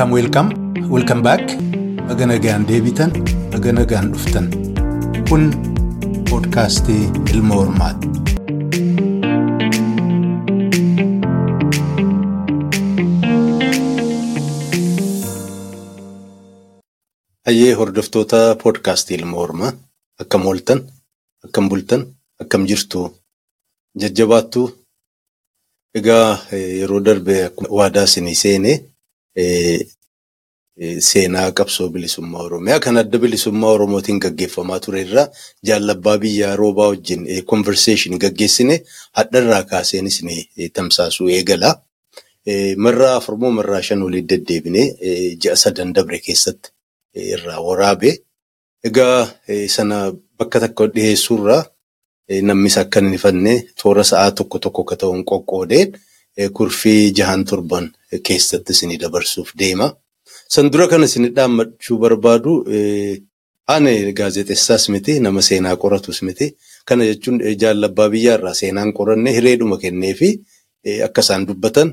Welcome, welcome, welcome back. Baga nagaan deebitan, baga nagaan dhuftan. Kun poodkaastii Ilma Hormaati. Hayyee hordoftoota poodkaastii Ilma Hormaa akkam ooltan, akkam bultan, akkam jirtu jajjabaattu. Egaa yeroo darbe waadaa isinii seenee seenaa qabsoo bilisummaa Oromiyaa kan adda bilisummaa Oromootiin gaggeeffamaa ture irraa jaalabbaa biyyaa roobaa wajjin konverseeshinii gaggeessine hadharraa kaaseen isinii tamsaasuu eegala. Marraa afur moo marraa shan olii deddeebinee ji'a sadan dabre keessatti irraa waraabe. Egaa sana bakka tokko dhiyeessuurraa namnis akka hin ifanne toora sa'aa tokko tokko akka ta'uun qoqqoodee kurfii jahan torban keessatti isinii dabarsuuf deema. San dura kan isin dhaammachuu barbaadu ani gaazexeessaas miti nama seenaa qoratus miti. Kana jechuun jaalabbaa biyyaarraa seenaan qoranne hireedhuma kennee fi akka isaan dubbatan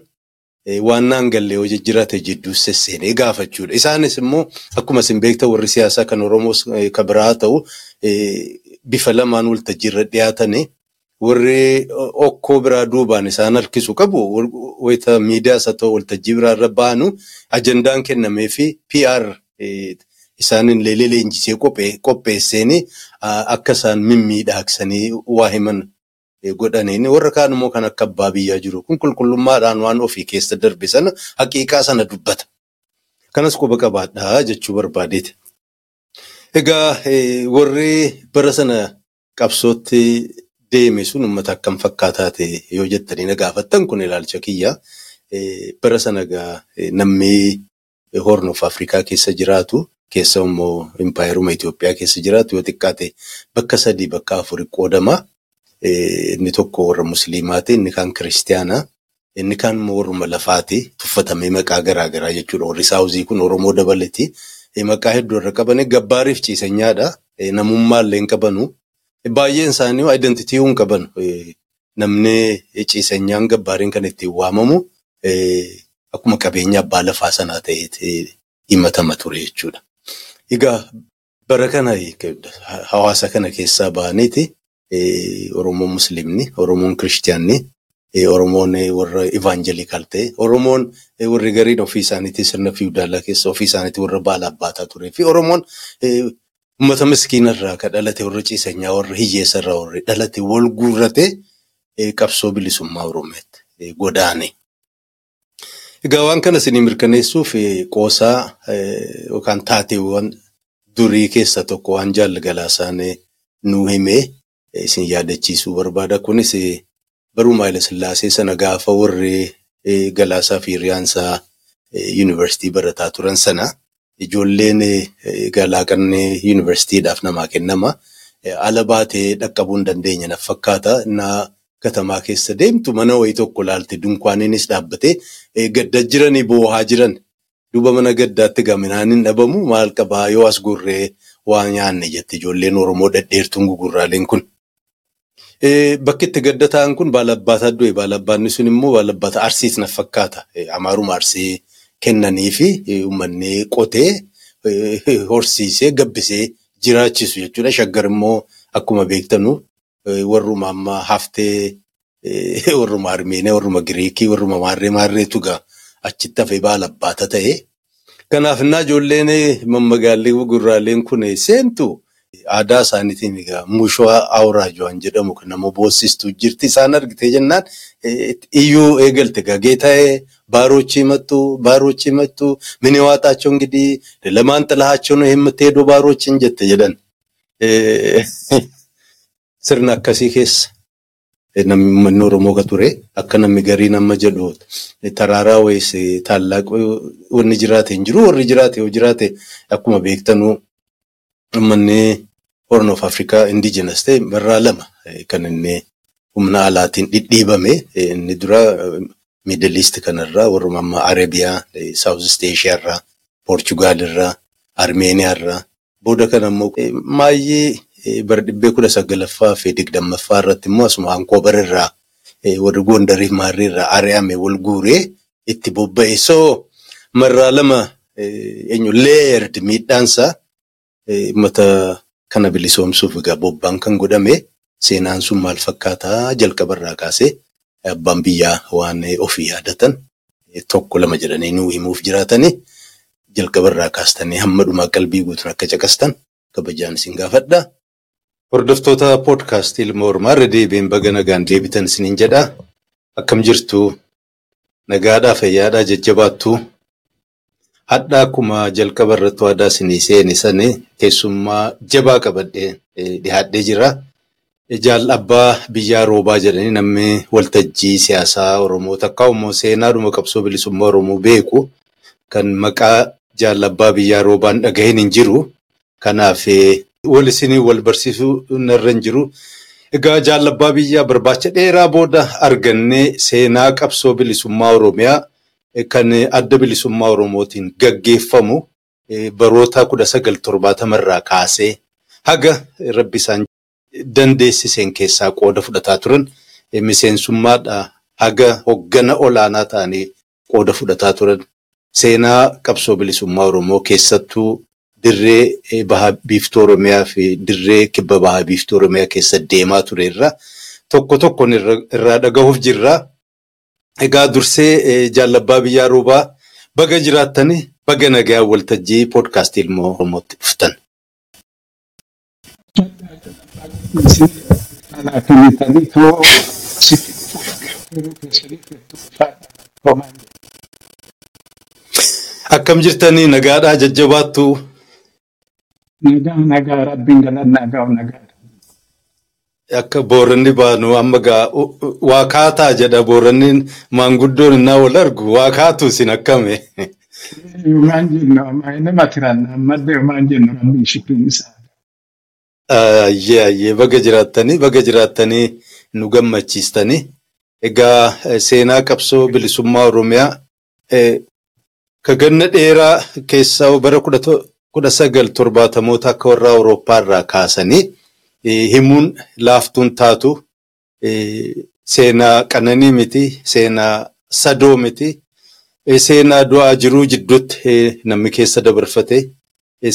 waan naan galle yoo jijjiirate jidduus sesseenee gaafachuudha. Isaanis immoo akkuma isin beektan warri siyaasaa kan Oromoos kan biraa ta'u bifa lamaan waltajjiirra dhiyaatanii warri okkoo biraa duubaan isaan harkisu qabu wayita miidiyaas haa ta'u waltajjii biraarra baanu ajandaan kennamee fi PR isaanin leelee leenjisee qopheessanii akka isaan mimmiidhaaksanii waa himan godhaniin warra kaan immoo kan akka abbaa biyyaa jiru kun qulqullummaadhaan waan ofii keessa darbe sana haqiiqaa sana dubbata. Kanas quba qabaadhaa jechuu barbaadeeti. Egaa warri bara sana qabsootti deeme sun uummata akkam fakkaataa ta'e yoo jettanii na gaafattan kun ilaalcha kiyya. Bara sana egaa namni Horn of Afrikaa keessa jiraatu keessa immoo Impaayeruma Itoophiyaa keessa jiraatu yoo xiqqaate bakka sadii bakka afurii qoodama. Inni tokko warra Musliimaati, inni kaan Kiristiyaanaa, inni kaan immoo warruma lafaati. Tuffatamee maqaa garaa garaa jechuudha. Warri Saawuzii kun Oromoo dabalati. Maqaa hedduu irra qaban gabbaariif ciisanyaadha. Namummaa illee hin qabanu. Baay'een isaanii identitii hin qaban. Namni ciisanyaan gabbaariin kan ittiin waamamu akkuma qabeenya abbaa lafaa sanaa ta'ee himatama ture jechuudha. Egaa bara kana hawaasa kana keessaa ba'aniiti Oromoon Musliimni, Oromoon Kiristiyaanni, Oromoon warra Ivaanjelikaal ta'e, Oromoon warri gariin ofii isaaniitii sirna fiwudaalaa keessa ofii isaaniitii warra baala abbaataa turee fi Oromoon uummata miskiinarraa kan dhalate warra ciisanyaa warra hiyyeessarraa warri dhalate wal guurrate qabsoo bilisummaa Oromiyaatti godaane. Egaa waan kana isinii mirkaneessuuf qoosaa yookaan taateewwan durii keessaa tokko waan jaallagalaasaan nuu himee isin yaadachiisuu barbaada. Kunis baruma Haayila Sillaasee sana gaafa warri galaasaa fi hiriyaansaa yuunivarsiitii barataa turan sana ijoolleen galaaqannee yuunivarsiitiidhaaf namaa kennama. Ala baatee dhaqqabuu hin dandeenye naf fakkaata. Innaa katamaa keessa deemtu mana wayii tokko laalte dunkaaniinis dhaabbatee gadda jiranii boohaa jiran. Duuba mana gaddaatti gaminaan hin dhabamu maal qabaa yoo as gurree waa nyaanne jette ijoolleen Oromoo dhedheertuun gugurraaleen kun. Bakki itti gadda ta'an kun baalabbaataa du'e baalabbaanni sun immoo baalabbaataa arsiis na fakkaata. Amaaruma arsii kennanii fi uummanni qotee horsiisee gabbisee jiraachisu jechuudha. Shaggar immoo akkuma beektanu warruma amma haftee warruma Armeenii, warruma Giriikii, warruma Maarree Maarreetu gaa achitti hafee baalabbaata ta'e. Kanaaf innaa ijoolleen mammagaallee gurraaleen kun seentu aadaa isaaniitiin egaa mushoo awuraajoo waan jedhamu kan nama boossistuu jirti. Isaan argitee jennaan iyyuu eegalte gagee ta'ee baarochi himattu baarochi himattu mini waaxaachoo ngidii lamaan xilaachaoo himmatee baarochiin jette jedhan. Sirna akkasii keessa namni Oromoo ka ture akka namni garii nama jedhu taraaraa wayiis taallaaqa wanni jiraate hin jiru warri jiraate yoo jiraate akkuma beektanu uummanni Horn of Afrikaa indigenous ta'e barraa lama kan inni humna alaatiin dhidhiibame inni dura Middle East kanarraa warruma amma Arabiyaa, South East Asia irraa, Portugal irraa, Armeeniyaa irraa booda kana immoo maayyii bara dhibbee kudha sagalaffaa fi digdammaffaa irratti immoo asuma Ankoobar irraa warri Gondarii fi Maarrii irraa ari'ame wal guuree itti bobba'e. So marraa lama eenyu leeyeerd miidhaansaa uummata kana bilisoomsuuf egaa bobbaan kan godhame seenaan sun maal fakkaataa jalqabarraa kaasee abbaan biyyaa waan ofii yaadatan tokko lama jedhanii nuu himuuf jiraatanii jalqabarraa kaastanii hamma dhumaa qalbii guutuun akka caqastan kabajaan isin gaafadha. Hordoftoota poodkaastii ilma hormaa irra deebiin baga nagaan deebitan isiniin jedha. Akkam jirtu nagaadhaa fayyaadhaa jajjabaattu. Hadhaa akkuma jalqaba irratti waadaa isinii seene sani keessummaa jabaa qabadhee dhiyaadhee jira. Jaal abbaa biyyaa roobaa jedhanii namni waltajjii siyaasaa Oromoo takka immoo seenaadhuma qabsoo bilisummaa Oromoo beeku kan maqaa jaal abbaa biyyaa roobaan dhagahin hin jiru. Kanaaf wal isinii wal barsiisuu narra hin jiru. Egaa jaal abbaa biyyaa barbaacha dheeraa booda argannee seenaa qabsoo bilisummaa Oromiyaa kan adda bilisummaa Oromootiin gaggeeffamu baroota kudha sagal torbaatamarraa kaasee haga rabbi isaan dandeessiseen keessaa qooda fudhataa turan miseensummaadha haga hoggana olaanaa ta'anii qooda fudhataa turan seenaa qabsoo bilisummaa Oromoo keessattuu dirree baha biiftuu Oromiyaa fi dirree kibba baha biiftuu Oromiyaa keessa deemaa ture irraa tokko tokkoon irraa dhagahuuf jirra. Egaa dursee jaalabbaa biyyaa roobaa baga jiraattanii baga nagaa waltajjii poodkaastii ilmoo Oromootti dhuftan. Akkam jirtanii nagaadhaa jajjabaattu. Nagaa nagaa rabbiin galannaa gaa'u nagaa. Akka booranni baanu amma gaa waa kaataa jedha booranni maanguddoon innaa wal argu waa kaatu isin akkame. Maan jennu nama tiran ammallee maan jennu rabbiin shukriin isaa. Ayyee ayyee baga jiraattanii baga jiraattanii nu gammachiistanii. Egaa seenaa qabsoo bilisummaa Oromiyaa ka ganna dheeraa keessaa bara kudha sagal torbaatamoota akka warra Awurooppaa irraa kaasanii himuun laaftuun taatu seenaa qananii miti seenaa sadoo miti seenaa du'aa jiruu jidduutti namni keessa dabarfate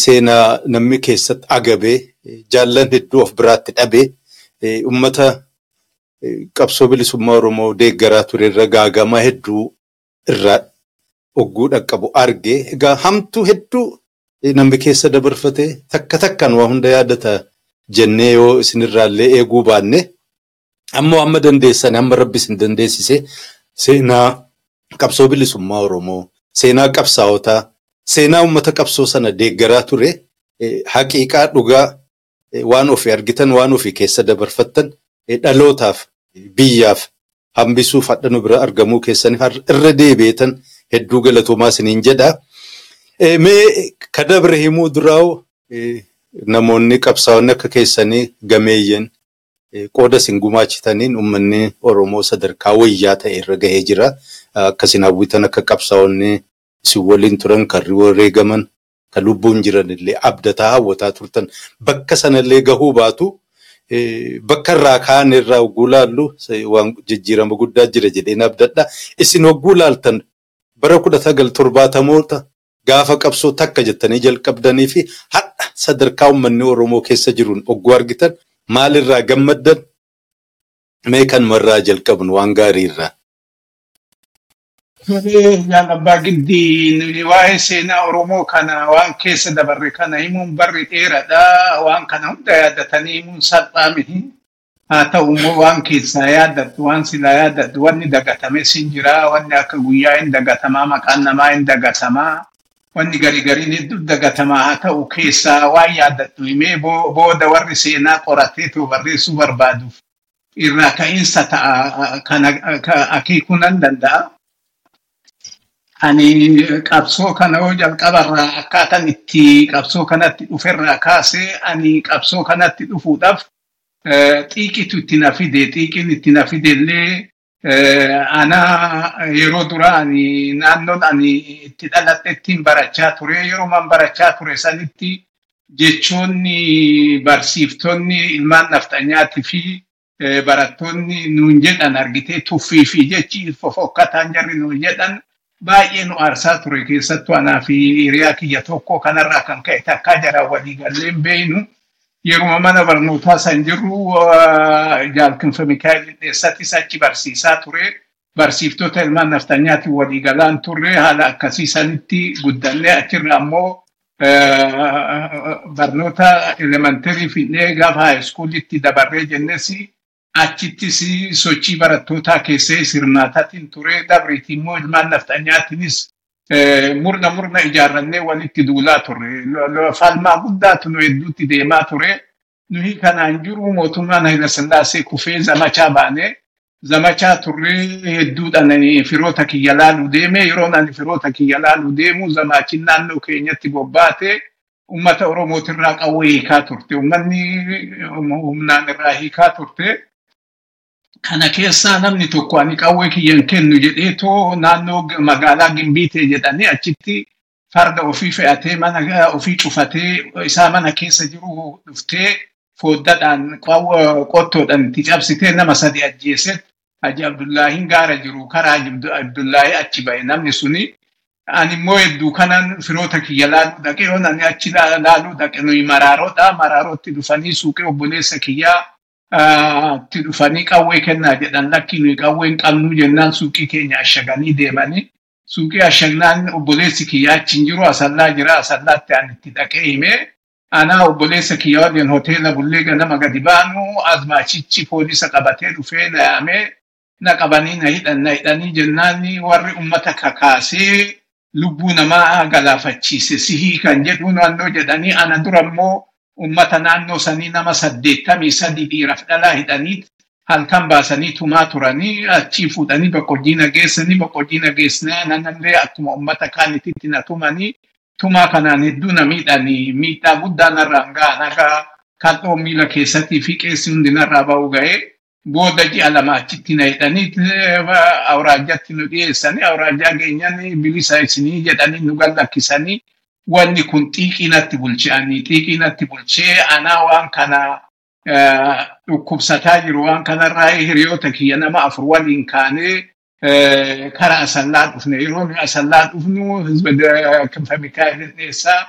seenaa namni keessatti agabee jaallan hedduu of biraatti dhabee ummata qabsoo bilisummaa Oromoo deeggaraa ture irra gaagamaa hedduu irraa ogguu dhaqqabu arge. Egaa hamtuu hedduu namni keessa dabarfate takka takkaan waa hunda yaadata jennee yoo isinirraallee eeguu baanne ammoo amma dandeessan amma rabbi isin dandeessise seenaa qabsoo bilisummaa Oromoo seenaa qabsaa'otaa seenaa uummata qabsoo sana deeggaraa ture. Haqiiqaa dhugaa waan ofii argitan waan ofii keessa dabarfattan dhalootaaf biyyaaf hambisuuf hadha nu bira argamuu keessaniif irra deebi'eetan hedduu galatoomaa isiniin jedha. Mee ka dabre himuu duraa'u namoonni qabsaa'onni akka keessanii gameeyyan qooda isin gumaachitaniin uummanni Oromoo sadarkaa wayyaa ta'e irra gahee jira. Akkasiin hawwitan akka qabsaa'onni isin waliin turan kan wareegaman kan lubbuun jiran illee abdataa hawwataa turtan bakka sanallee gahuu baatu bakka irraa kaan irraa hogguu laallu waan jijjiirama guddaa jira jedheen abdadha. Isin hogguu laaltan bara kudha sagal torbaatamoota gaafa qabsoo takka jettanii jalqabdanii fi hadha sadarkaa uummanni Oromoo keessa jiruun hogguu argitan maalirraa gammaddan mee kan marraa jalqabnu waan gaariirraa. Jaalabbaa gindii waa'ee seenaa Oromoo kana waan keessa dabarre kana himuun barri dheeradha. Waan kana hunda yaadatanii himuun salphaa miti. Haa ta'u immoo waan keessaa yaadattu waan silaa yaadattu wanni dagatames hin jira. Wanni akka guyyaa hin dagatamaa maqaan namaa hin dagatamaa. Wanni garii gariin hedduu dagatamaa haa ta'u keessaa waan yaadattu himee booda warri seenaa qoratee too barreessuu barbaaduuf irraa ka'iinsa ta'a kan akeekuu nan danda'a. Ani qabsoo kana yoo jalqabarraa akkaataan itti qabsoo kanatti dhuferraa kaasee ani qabsoo kanatti dhufuudhaaf xiiqitu itti na fide xiiqiin itti na fide illee ana yeroo duraa ani naannoon ani itti dhaladhettiin barachaa ture yeroo barachaa ture sanitti jechoonni barsiiftonni ilmaan nafxanyaatii fi barattoonni nuun jedhan argitee tuffii fi jechi fofokkataan jarri nuun jedhan baay'ee nu aarsaa ture keessattuu anaa fi hiriyaa kiyya tokko kanarraa kan ka'e takkaa jara walii gallee beeynu yeruma mana barnootaa san jirru jaalkinfa Mikaa'el Dhidheessattis achi barsiisaa ture. Barsiiftota ilmaan naftanyaatti walii galaan turre haala akkasii sanitti guddannee achirra ammoo barnoota elementarii fidnee gaafa haayiskuulitti dabarree jennes achittis sochii barattootaa keessee sirnaataatiin ture dabriitti immoo ilmaan naftanyaatiinis murna murna ijaarrannee walitti duulaa turre. Falmaa guddaatu nu hedduutti deemaa ture. Nuyi kanaan jiru mootummaan Hayilasillaasee kufee zamachaa baane. Zamachaa turre hedduudhaan firoota kiyya laaluu deeme. Yeroo ani firoota kiyya laaluu deemu zamaachiin naannoo keenyatti bobbaate uummata Oromootirraa qawwee hiikaa turte. Uummanni humnaan irraa hiikaa turte. Kana keessaa namni tokko ani qawwee kiyyan kennu jedheetoo naannoo magaalaa Gimbiitee jedhanii achitti farda ofii fe'atee mana ofii cufatee isaa mana keessa jiru dhuftee fooddaadhaan qottoodhaan itti cabsitee nama sadi ajjeese Haji Abdullaahiin gaara jiru karaa Abdullaahii achi ba'e namni suni. Ani immoo hedduu kanan firoota kiyya laaluu dhaqee yoon ani achi laaluu dhaqe nuyi maraaroodha. Maraarotti dhufanii suuqee obboleessa kiyyaa itti dhufanii qawwee kennaa jedhan lakki nuyi qawwee hin qabnu jennaan suuqii keenya ashaganii deemanii. Suuqii ashagnaan obboleessi kiyyaa achi hin jiru asallaa jira asallaatti ani itti dhaqee himee. Anaa obboleessa kiyyaa waliin hoteela bullee ganama gadi baanu azmaachichi poolisa qabatee dhufee na yaamee na qabanii na hidhan na hidhanii jennaan warri ummata kakaasee lubbuu namaa galaafachiise sihii kan jedhu naannoo jedhanii ana dura immoo ummata naannoo sanii nama saddeettamii sadii dhiiraaf dhalaa hidhanii halkan baasanii tumaa turanii achii fuudhanii boqqojjii nageessanii boqqojjii nageessanii nanallee akkuma ummata kaanititti na tumanii tumaa kanaan hedduu na miidhanii miidhaa guddaa narraan ga'an akka kal'oo miila keessattii fi qeessi hundi narraa ba'uu ga'ee booda ji'a lama achitti na hidhanii awraajjatti nu dhiyeessanii awraajjaa geenyaan bilisa isinii jedhanii nu gallakkisanii wanni kun xiiqii natti bulcheanii xiiqii natti bulchee anaa waan kana dhukkubsataa jiru waan kanarraa hiriyoota kiyya nama afur waliin kaanee karaa asallaa dhufne yeroo nuyi asallaa dhufnu hizba kinfa mikaa'el dhiyeessaa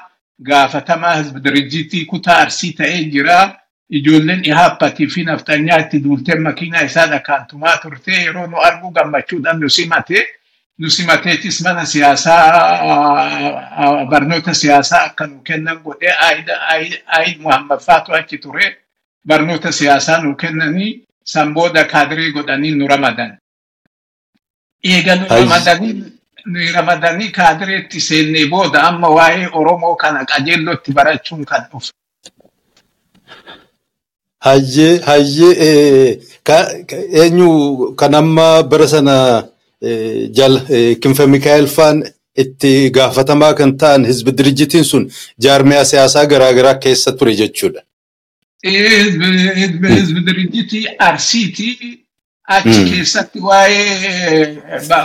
gaafatamaa hizba dirijjiitii kutaa arsii ta'ee jira. Ijoolleen ihaapatii fi naftanyaa itti duultee makiinaa isaa dhakaantumaa turte yeroo nu argu gammachuudhaan nu simate. Nu simateetis mana siyaasaa barnoota siyaasaa akka nu kennan godhee Aayid Muhammad Faatu achi ture. Barnoota siyaasaa nu kennanii san booda kaadiree godhanii nu ramadan. Eega nu ramadanii kaadireetti seennee booda amma waa'ee Oromoo kana qajeellootti barachuun kan dhufe. Hayyee hayyee eenyu kan amma bara sana jala kinfa Mikaa'el faan itti gaafatamaa kan ta'an hizbi dirjitiin sun jaarmiyaa siyaasaa garaagaraa keessa ture jechuudha. Hizbi dirjitii arsiiti achi keessatti waa'ee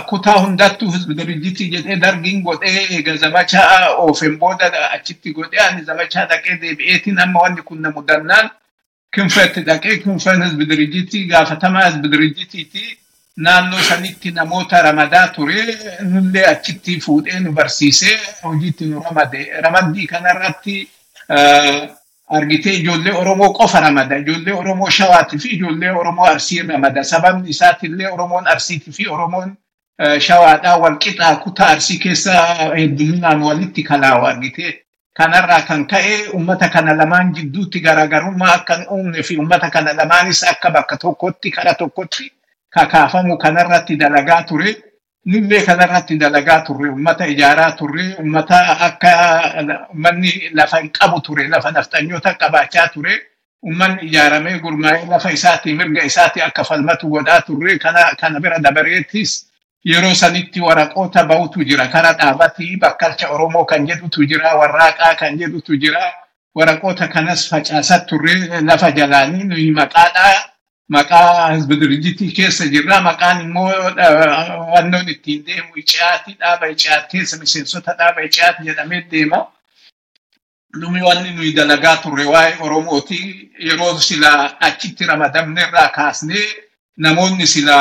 kutaa hundattuu hizbi dirjitii jedhee dargiin godhee eega zamachaa oofeen booda achitti godhee ani zamachaa dhaqee deebi'eetiin amma wanni kun na mudannaan kinfatti dhaqee kinfan hizbi dirjitii gaafatamaa hizbi dirjitiiti. Naannoo sanitti namoota ramadaa ture nullee achitti fuudhee nu barsiisee hojiitti nu ramade. Ramaddii kanarratti argitee ijoollee Oromoo qofa ramada. Ijoollee Oromoo Shawaatii fi ijoollee Oromoo Arsii ramada. Sababni isaatillee Oromoon Arsiitii fi Oromoon Shawaadhaa wal qixaa kutaa Arsii keessa hedduminaan walitti kalaawu argitee. Kanarraa kan ka'e uummata kana lamaan jidduutti garaagarummaa akka hin uumne fi uummata kana lamaanis akka bakka tokkotti kara tokkotti kakaafamu kanarratti dalagaa ture. Nullee kanarratti dalagaa turre, uummata ijaaraa turre, uummata akka uummanni lafa hin qabu ture, lafa naftanyoota qabaachaa ture. Uummanni ijaaramee gurmaa'ee lafa isaatii mirga isaatii akka falmatu godhaa turre. Kana, kana bira dabareettis yeroo sanitti waraqoota ba'utu jira. Kara dhaabatii bakkalcha Oromoo kan jedhutu jira, warraaqaa kan jedhutu jira. Waraqoota kanas facaasaa turre lafa jalaanii nuyi maqaadhaa maqaa hizbi keessa jirra. Maqaan immoo wannoon ittiin deemu icaatii dhaaba icaat keessa miseensota dhaaba icaat jedhamee deema. Numi wanni nuyi dalagaa turre waa'ee Oromooti yeroo sila achitti ramadamne irraa kaasnee namoonni sila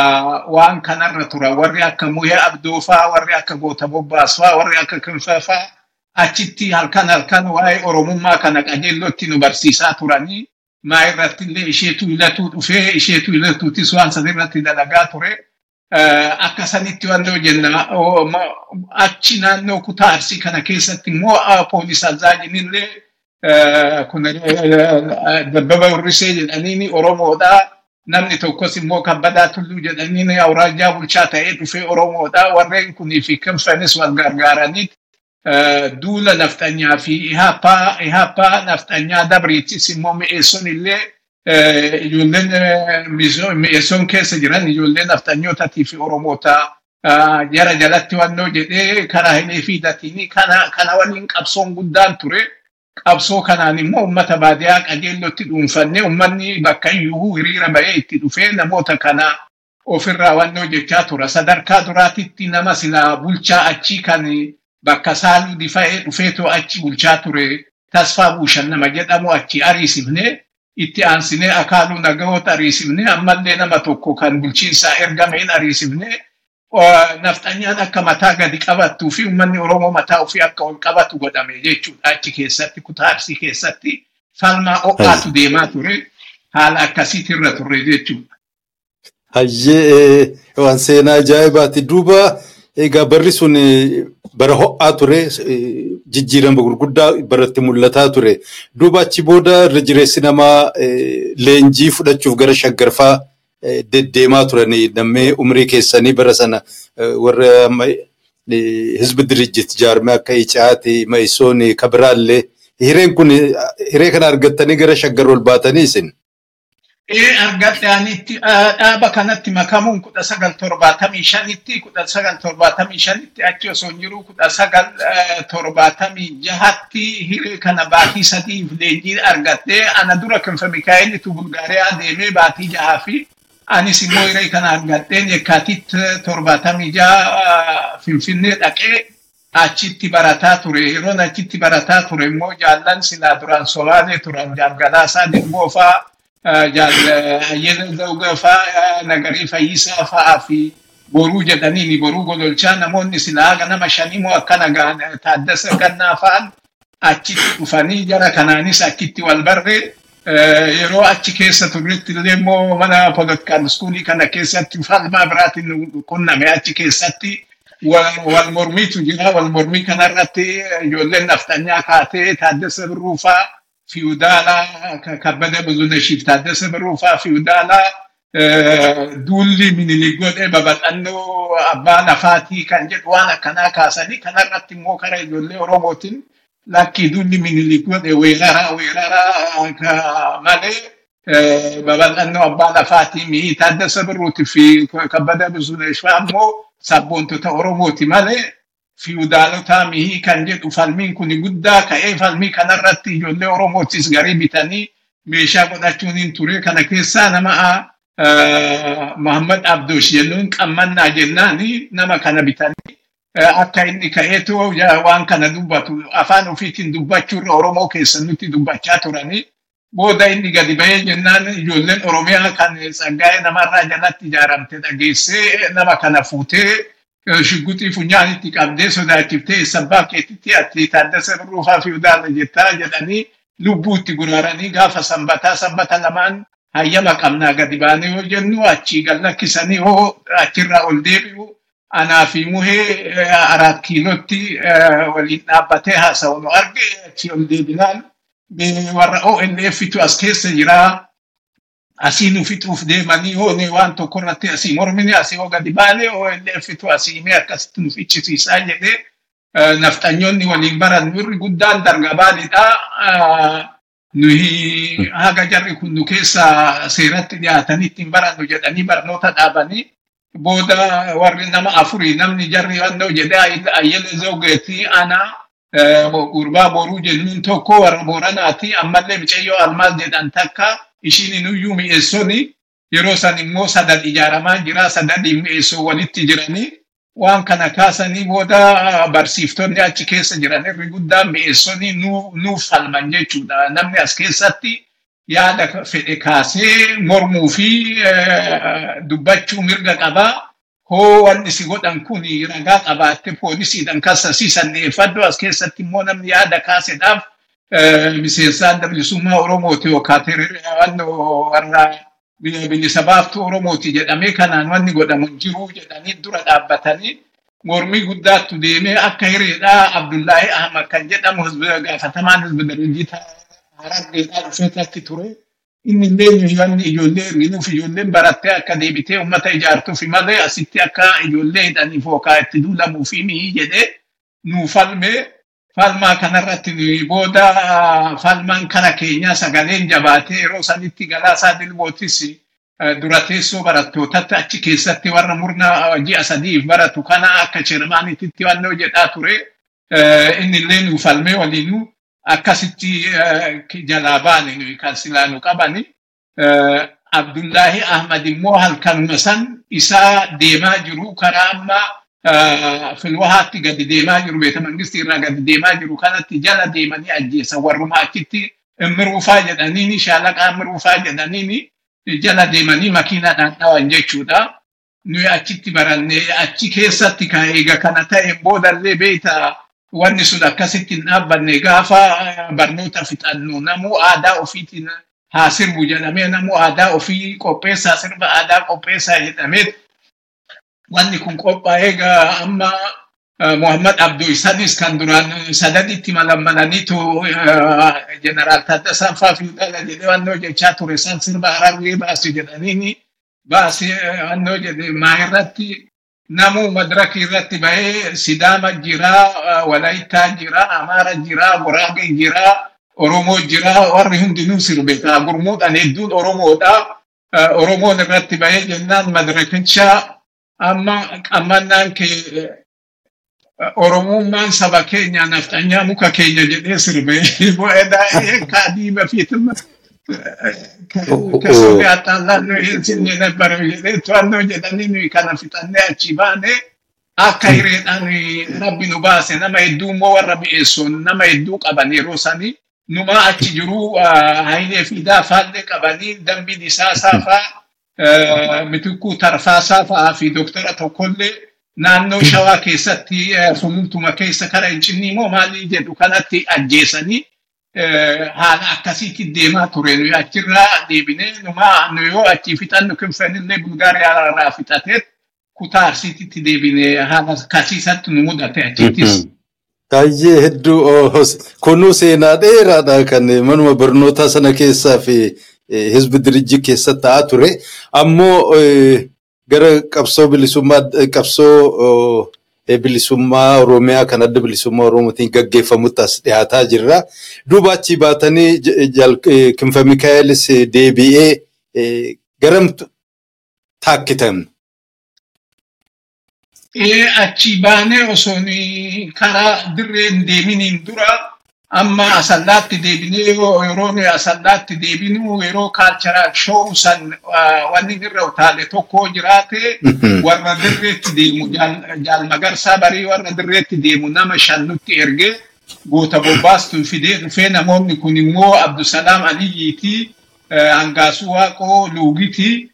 waan kanarra turan warri akka Muhee Abdoofaa, warri akka Goota Bobbaasfaa, warri akka Kinfafaa achitti halkan halkan waa'ee Oromummaa kana qajeellotti nu barsiisaa turanii maa irratti illee isheetu ilatuu dhufee isheetu ilatuutis waan san irratti dalagaa ture. Akka sanitti wannoo jenna achi naannoo kutaa arsii kana keessatti immoo poolis azaajinillee kun dabbaba urrisee jedhaniini Oromoodhaa. namni tokkos immoo kabbadaa tulluu jedhanii awraajaa bulchaa ta'ee dhufee Oromoodha. Warreen kunii fi kinfanis wal gargaaraniit duula nafxanyaa fi ihaapaa nafxanyaa dabriitis immoo mi'eesson illee ijoolleen mi'eesson keessa jiran ijoolleen nafxanyootatii fi Oromoota jara jalatti wannoo jedhee karaa hilee fiidatiin kana waliin qabsoon guddaan ture. qabsoo kanaan immoo uummata baadiyyaa qajeellotti dhuunfannee uummanni bakka iyyuu hiriira bahee itti dhufee namoota kana ofirraa wannoo jechaa tura. Sadarkaa duraatitti nama silaa bulchaa achii kan bakka saaluu difa'ee dhufeetoo achi bulchaa ture tasfaa buushan nama jedhamu achi ariisifne itti aansinee akaaluu nagahoota ariisifne ammallee nama tokko kan bulchiinsaa ergameen ariisifne nafxanyaan akka mataa gadi qabattuu fi uummanni Oromoo mataa ofii akka ol qabatu godhame jechuudha. Achi keessatti kutaa arsii keessatti falmaa ho'aatu deemaa ture. Haala akkasiitirra turre jechuudha. Hayyee waan seenaa ajaa'ibaati. Duuba egaa barri sun bara ho'aa ture jijjiirama gurguddaa baratti mul'ataa ture. Duuba achi booda irra jireessi namaa leenjii fudhachuuf gara shaggarfaa deddeemaa turanii namni umrii keessanii bara sana warra hizbi dirijjit jaarmee akka Icaati, Ma'isoon, Kabiraallee hireen kun hiree kana argattanii gara shaggar ol baatanii isin. Ee argadhaanitti dhaaba kanatti makamuun kudha sagal torbaatamii shanitti kudha sagal torbaatamii shanitti achi osoo jiru kudha sagal torbaatamii jahatti hiree kana baatii sadiif leenjii argattee ana dura kinfa Mikaa'elitu Bulgaariyaa deemee baatii jahaa fi anis immoo hiree kana argadheen yekkaatit torbaatamii jaha Finfinnee dhaqee achitti barataa ture. Yeroon achitti barataa ture immoo jaallan silaa duraan Solaalee turan jaalgalaasaa zawga fa'aa fa'aa fi boruu jedhaniini boruu gololchaa namoonni silaa nama shanii moo akkana gaan taaddasa gannaa fa'an achitti dhufanii jara kanaanis achitti wal barre yeroo achi keessa turretti illee immoo mana politikaal iskuulii kana keessatti falmaa biraatiin qunname achi keessatti wal mormiitu jira wal mormii kanarratti ijoolleen naftanyaa kaatee taaddasa birruufaa fiudaalaa kabbada buzunashiif taaddasa birruufaa fiudaalaa duulli minilik godhee babal'annoo abbaa lafaatii kan jedhu waan akkanaa kaasanii kanarratti immoo kara ijoollee oromootiin lakki duulli minilik godhe weeraraa weeraraa malee babal'annoo abbaa lafaatii mi'i taaddasa birruutii fi kabbada buzunashfaa immoo sabboontota oromooti malee fiudaalota mihii kan jedhu falmiin kun guddaa ka'ee falmii kanarratti ijoollee oromootis garii bitanii meeshaa godhachuun hin ture kana keessaa nama Muhammad Abdoosh jennuun qammannaa jennaan nama kana bitanii akka inni ka'eetu waan kana dubbatu afaan ofiitiin dubbachuurra oromoo keessa nutti dubbachaa turanii booda inni gadi bahee jennaan ijoolleen oromiyaa kan tsaggaa'ee namarraa jalatti ijaaramte dhageessee nama kana fuutee shugguxii funyaanitti qabdee sodaachiftee sabbaa keetitti ati taaddasa birruufaa fi udaala jettaa jedhanii lubbuutti guraaranii gaafa sanbataa sanbata lamaan hayyama qabnaa gadi baanee yoo jennu achii gallakkisanii hoo achirraa ol deebi'u anaa fi muhee araat kiilotti waliin dhaabbatee haasa'u nu arge achii ol deebinaan. Warra ONFtu as keessa jiraa asii nu fixuuf deemanii hoone waan tokko irratti asii mormini asii hoo gadi baane ONFtu asii mee akkasitti nu fichisiisaa jedhee nafxanyoonni waliin baran wirri guddaan dargabaanidha. Nuyi haga jarri kun nu keessa seeratti dhiyaatanitti hin barannu jedhanii barnoota dhaabanii booda warri nama afurii namni jarri wannoo jedhee ayyala zawgeetii ana gurbaa boruu jennuun tokko warra booranaati ammallee micayyoo almaal jedhan takka ishiin inuyyuu mi'eessoni yeroo san immoo sadan ijaaramaa jira sadan mi'eessoo walitti jiranii waan kana kaasanii booda barsiiftonni achi keessa jiran irri guddaan mi'eessonni nuuf falman jechuudha namni as keessatti yaada fedhe kaasee mormuu fi dubbachuu mirga qabaa. Hoo wanni si godhan kun ragaa qabaatte poolisiidhaan kassasiisan dhiyeeffadhu as keessatti immoo namni yaada kaasedhaaf miseensa adda bilisummaa Oromooti yookaan warra bilisa baaftuu Oromooti jedhamee kanaan wanni godhamu jiru jedhanii dura dhaabbatanii mormii guddaattu deemee akka hireedhaa Abdullaahi Ahmad kan jedhamu gaafatamaan hizbi darajii harargeedhaa dhufee akki ture. Inni illee ijoollee erginuuf ijoolleen barattee akka deebitee uummata ijaartuuf malee asitti akka ijoollee hidhaniif yookaan itti duulamuuf mi'i jedhee nuu falmee falmaa kanarratti booda falmaan kara keenyaa sagaleen jabaatee yeroo sanitti galaasaa dilbootis dura teessoo barattootatti achi keessatti warra murna ji'a sadiif baratu kana akka cheermaanititti wannoo jedhaa ture inni illee nuu falmee waliinuu akkasitti jalaa baane kan silaanu qabani. Abdullaahi Ahmad immoo halkanuma san isaa deemaa jiru karaa amma filwahaatti gadi deemaa jiru beeta mangistii irraa gadi deemaa jiru kanatti jala deemanii ajjeesan warruma achitti immiruufaa jedhaniini shaalaqaa immiruufaa jedhaniini jala deemanii makiinaadhaan dhawan jechuudha. Nuyi achitti barannee achi keessatti kan eega kana ta'e boodallee beeyta wanni sun akkasitti hin dhaabbanne gaafa barnoota fixannu namuu aadaa ofiitiin haa sirbu jedhamee namuu aadaa ofii qopheessaa sirba aadaa qopheessaa jedhamee wanni kun qophaa'ee amma Muhammad Abduu isanis kan duraan sadaditti malammalaniitu jeneraal Taaddasaa fa'aa fiidhala jedhee wannoo jechaa ture san sirba harargee baasi jedhaniini baasi wannoo jedhe maa irratti namuu madraki irratti bahee Sidaama jiraa, Walaayittaa jiraa, Amaara jiraa, Goraagee jiraa, Oromoo jiraa, warri hundinuu sirbeeta. Gurmuudhaan hedduun Oromoodha. Oromoon irratti bahee jennaan madrakicha amma qammannaan kee Oromummaan saba keenya nafxanyaa muka keenya jedhee sirbee bu'ee kaadiima fiitima. Kasumee axxaallaan hin sinne nabbara jedhee to'annoo jedhanii nuyi kana fixannee achi baane akka hireedhaan rabbi nu baase nama hedduu immoo warra mi'eessuun nama hedduu qaban yeroo sanii numaa achi jiruu hayilee fiidaa faallee qabanii dambiin isaa saafaa mitikuu tarfaasaa fa'aa fi doktara tokkollee naannoo shawaa keessatti sulultuma keessa kara hin cinni immoo maalii jedhu kanatti ajjeesanii haala akkasiitti deemaa ture nuyi achirraa deebinee numaa nu yoo achii fixannu kinfenillee bulgaariyaa irraa fixatee kutaa arsiititti deebinee haala akkasiisatti nu mudate achittis. Baay'ee hedduu kunuu seenaa dheeraadha kan manuma barnootaa sana keessaa fi hizbi dirijii keessa ta'aa ture. Ammoo gara qabsoo bilisummaa qabsoo bilisummaa Oromiyaa kan adda bilisummaa Oromootiin gaggeeffamutti as dhiyaataa jirra. Duuba achii baatanii Kinfa Mikaa'elis deebi'ee garamtu taakkitan. Achi baanee osoo karaa dirreen deeminiin dura amma asallaatti deebinee yeroo nuyi asallaatti deebinu yeroo kaalcharaal shoo'u san wanni irra utaale tokko jiraate warra dirreetti deemu jaalmagarsaa barii warra dirreetti deemu nama shannutti ergee goota bobbaastu fidee dhufee namoonni kun immoo Abdusalaam Aliyyiiti, Hangaasuu Waaqoo Luugiti,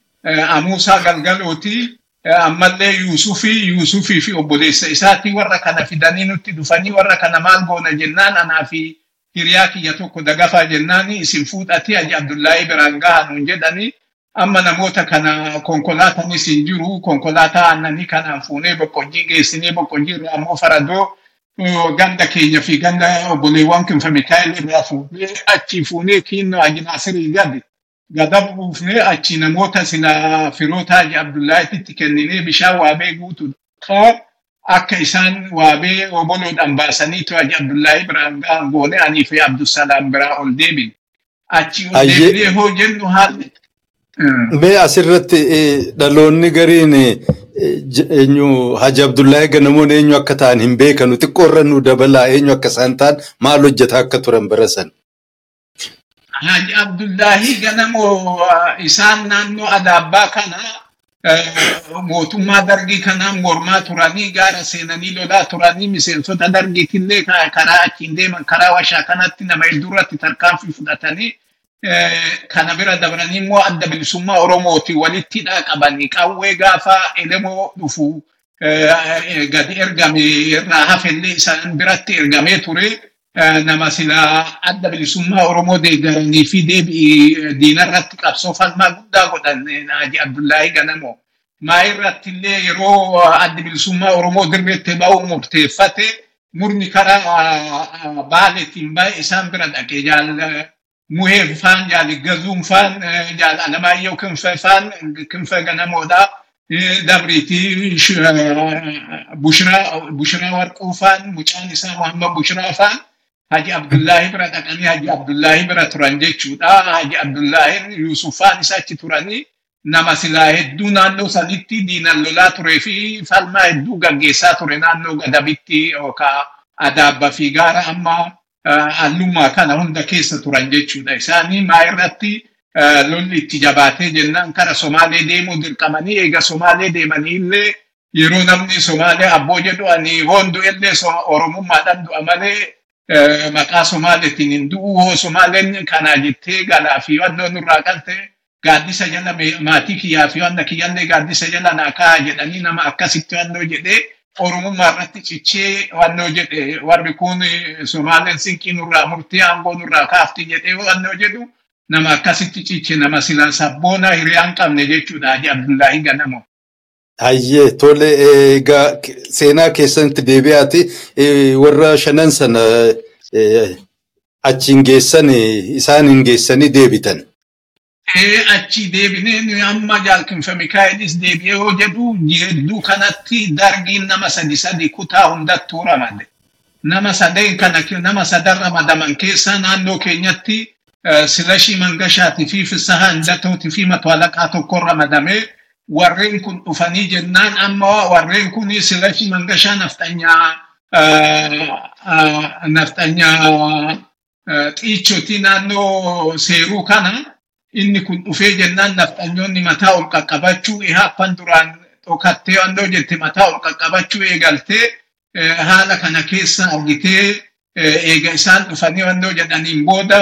Amuusaa Galgalooti. Ammallee Yuusufii, Yuusufii fi obboleessa isaatii warra kana fidanii nutti dhufanii warra kana maal goona jennaan anaa fi hiriyaa kiyya tokko dagafaa jennaan isin fuudhatee aji Abdullaahii biraan gahaa nuun jedhanii amma namoota kana konkolaatanis hin jiru konkolaataa aannanii kanaan fuunee boqqojjii geessinee boqqojjii irraa ammoo faradoo ganda keenya fi ganda obboleewwan kinfa Mikaa'el irraa fuunee achi fuunee kiinnoo aji Naasirii gadi. Gadab buufnee achi namoota sila firoota Haji Abdullaahitti kenninee bishaan waabee guutu akka isaan waabee oboloodhaan baasaniitu Haji Abdullaahi biraan gahan goone anii fi Abdusalaam biraa ol deebin. Achi ol deebinee hoo jennu haalli. Mee asirratti dhaloonni gariin eenyu Haji Abdullaahi ganamoon eenyu akka ta'an hin beekanu xiqqoorra nu dabalaa eenyu akka isaan ta'an maal hojjetaa akka turan barasan. Haji Abdullaahi ganamoo isaan naannoo Adaabbaa kana mootummaa dargii kanaan mormaa turanii gaara seenanii lolaa turanii miseensota dargiitillee karaa achiin deeman karaa washaa kanatti nama hedduurratti tarkaanfii fudhatanii kana bira dabranii immoo adda bilisummaa Oromooti walitti hidhaa qabanii qawwee gaafa elemoo dhufu gadi ergame irraa hafellee isaan biratti ergamee ture nama silaa adda bilisummaa Oromoo deeggaranii fi deebi'ii diinarratti qabsoo falmaa guddaa godhan Haaji Abdullahi Ganamoo. Maa irratti illee yeroo adda bilisummaa Oromoo dirreetti ba'uu murteeffate murni karaa baaleetiin baay'ee isaan bira dhaqee jaal muhee faan jaal gazuun faan jaal alamaayyoo kinfe faan kinfe ganamoodha. Dabriitii Bushiraa Warquu faan mucaan isaa Muhammad Bushiraa faan Haji Abdullahi bira dhaqanii Haji Abdullahi bira turan jechuudha. Haji Abdullahi Yusufaan isa achi turanii nama silaa hedduu naannoo sanitti diinan lolaa turee fi falmaa hedduu gaggeessaa ture naannoo gadabitti yookaan adaabba fi gaara amma hallummaa kana hunda keessa turan jechuudha. Isaanii maa irratti lolli itti jabaatee jennaan kara Somaalee deemuu dirqamanii eega Somaalee deemanii illee yeroo namni Somaalee abboo jedhu ani hoondu illee Oromummaadhaan du'a malee maqaa Somaaleetiin hin du'u hoo Somaaleen kanaa jettee galaa fi wannoo nurraa qalte gaaddisa jala maatii kiyyaa fi wanna kiyyallee gaaddisa jala naa kaa'aa jedhanii nama akkasitti wannoo jedhee Oromummaa irratti cichee wannoo jedhe warri kun Somaaleen sinqii nurraa murtii aangoo nurraa kaafti jedhee wannoo jedhu nama akkasitti ciche nama silaa sabboona hiriyaan qabne jechuudha Haji Abdullahi Ganamo. Hayyee tole egaa seenaa keessatti deebi'aati warra shanan sana achiin geessan isaan hin geessanii deebitan. Achi deebinee amma jaalkinfa Mikaa'elis deebi'ee yoo jedhu hedduu kanatti dargiin nama sadi sadi kutaa hundattuu ramade. Nama sadeen kana nama sadan ramadaman keessa naannoo keenyatti silashii mangashaatii fi fissahaa hindatootii fi matwalaqaa tokko ramadamee warreen kun dhufanii jennaan amma warreen kun silashii mangashaa naftanyaa naftanyaa xiichotii naannoo seeruu kana inni kun dhufee jennaan naftanyoonni mataa ol qaqqabachuu ihaappan duraan dhokattee wannoo jette mataa ol qaqqabachuu eegaltee haala kana keessa argitee eega isaan dhufanii wannoo jedhaniin booda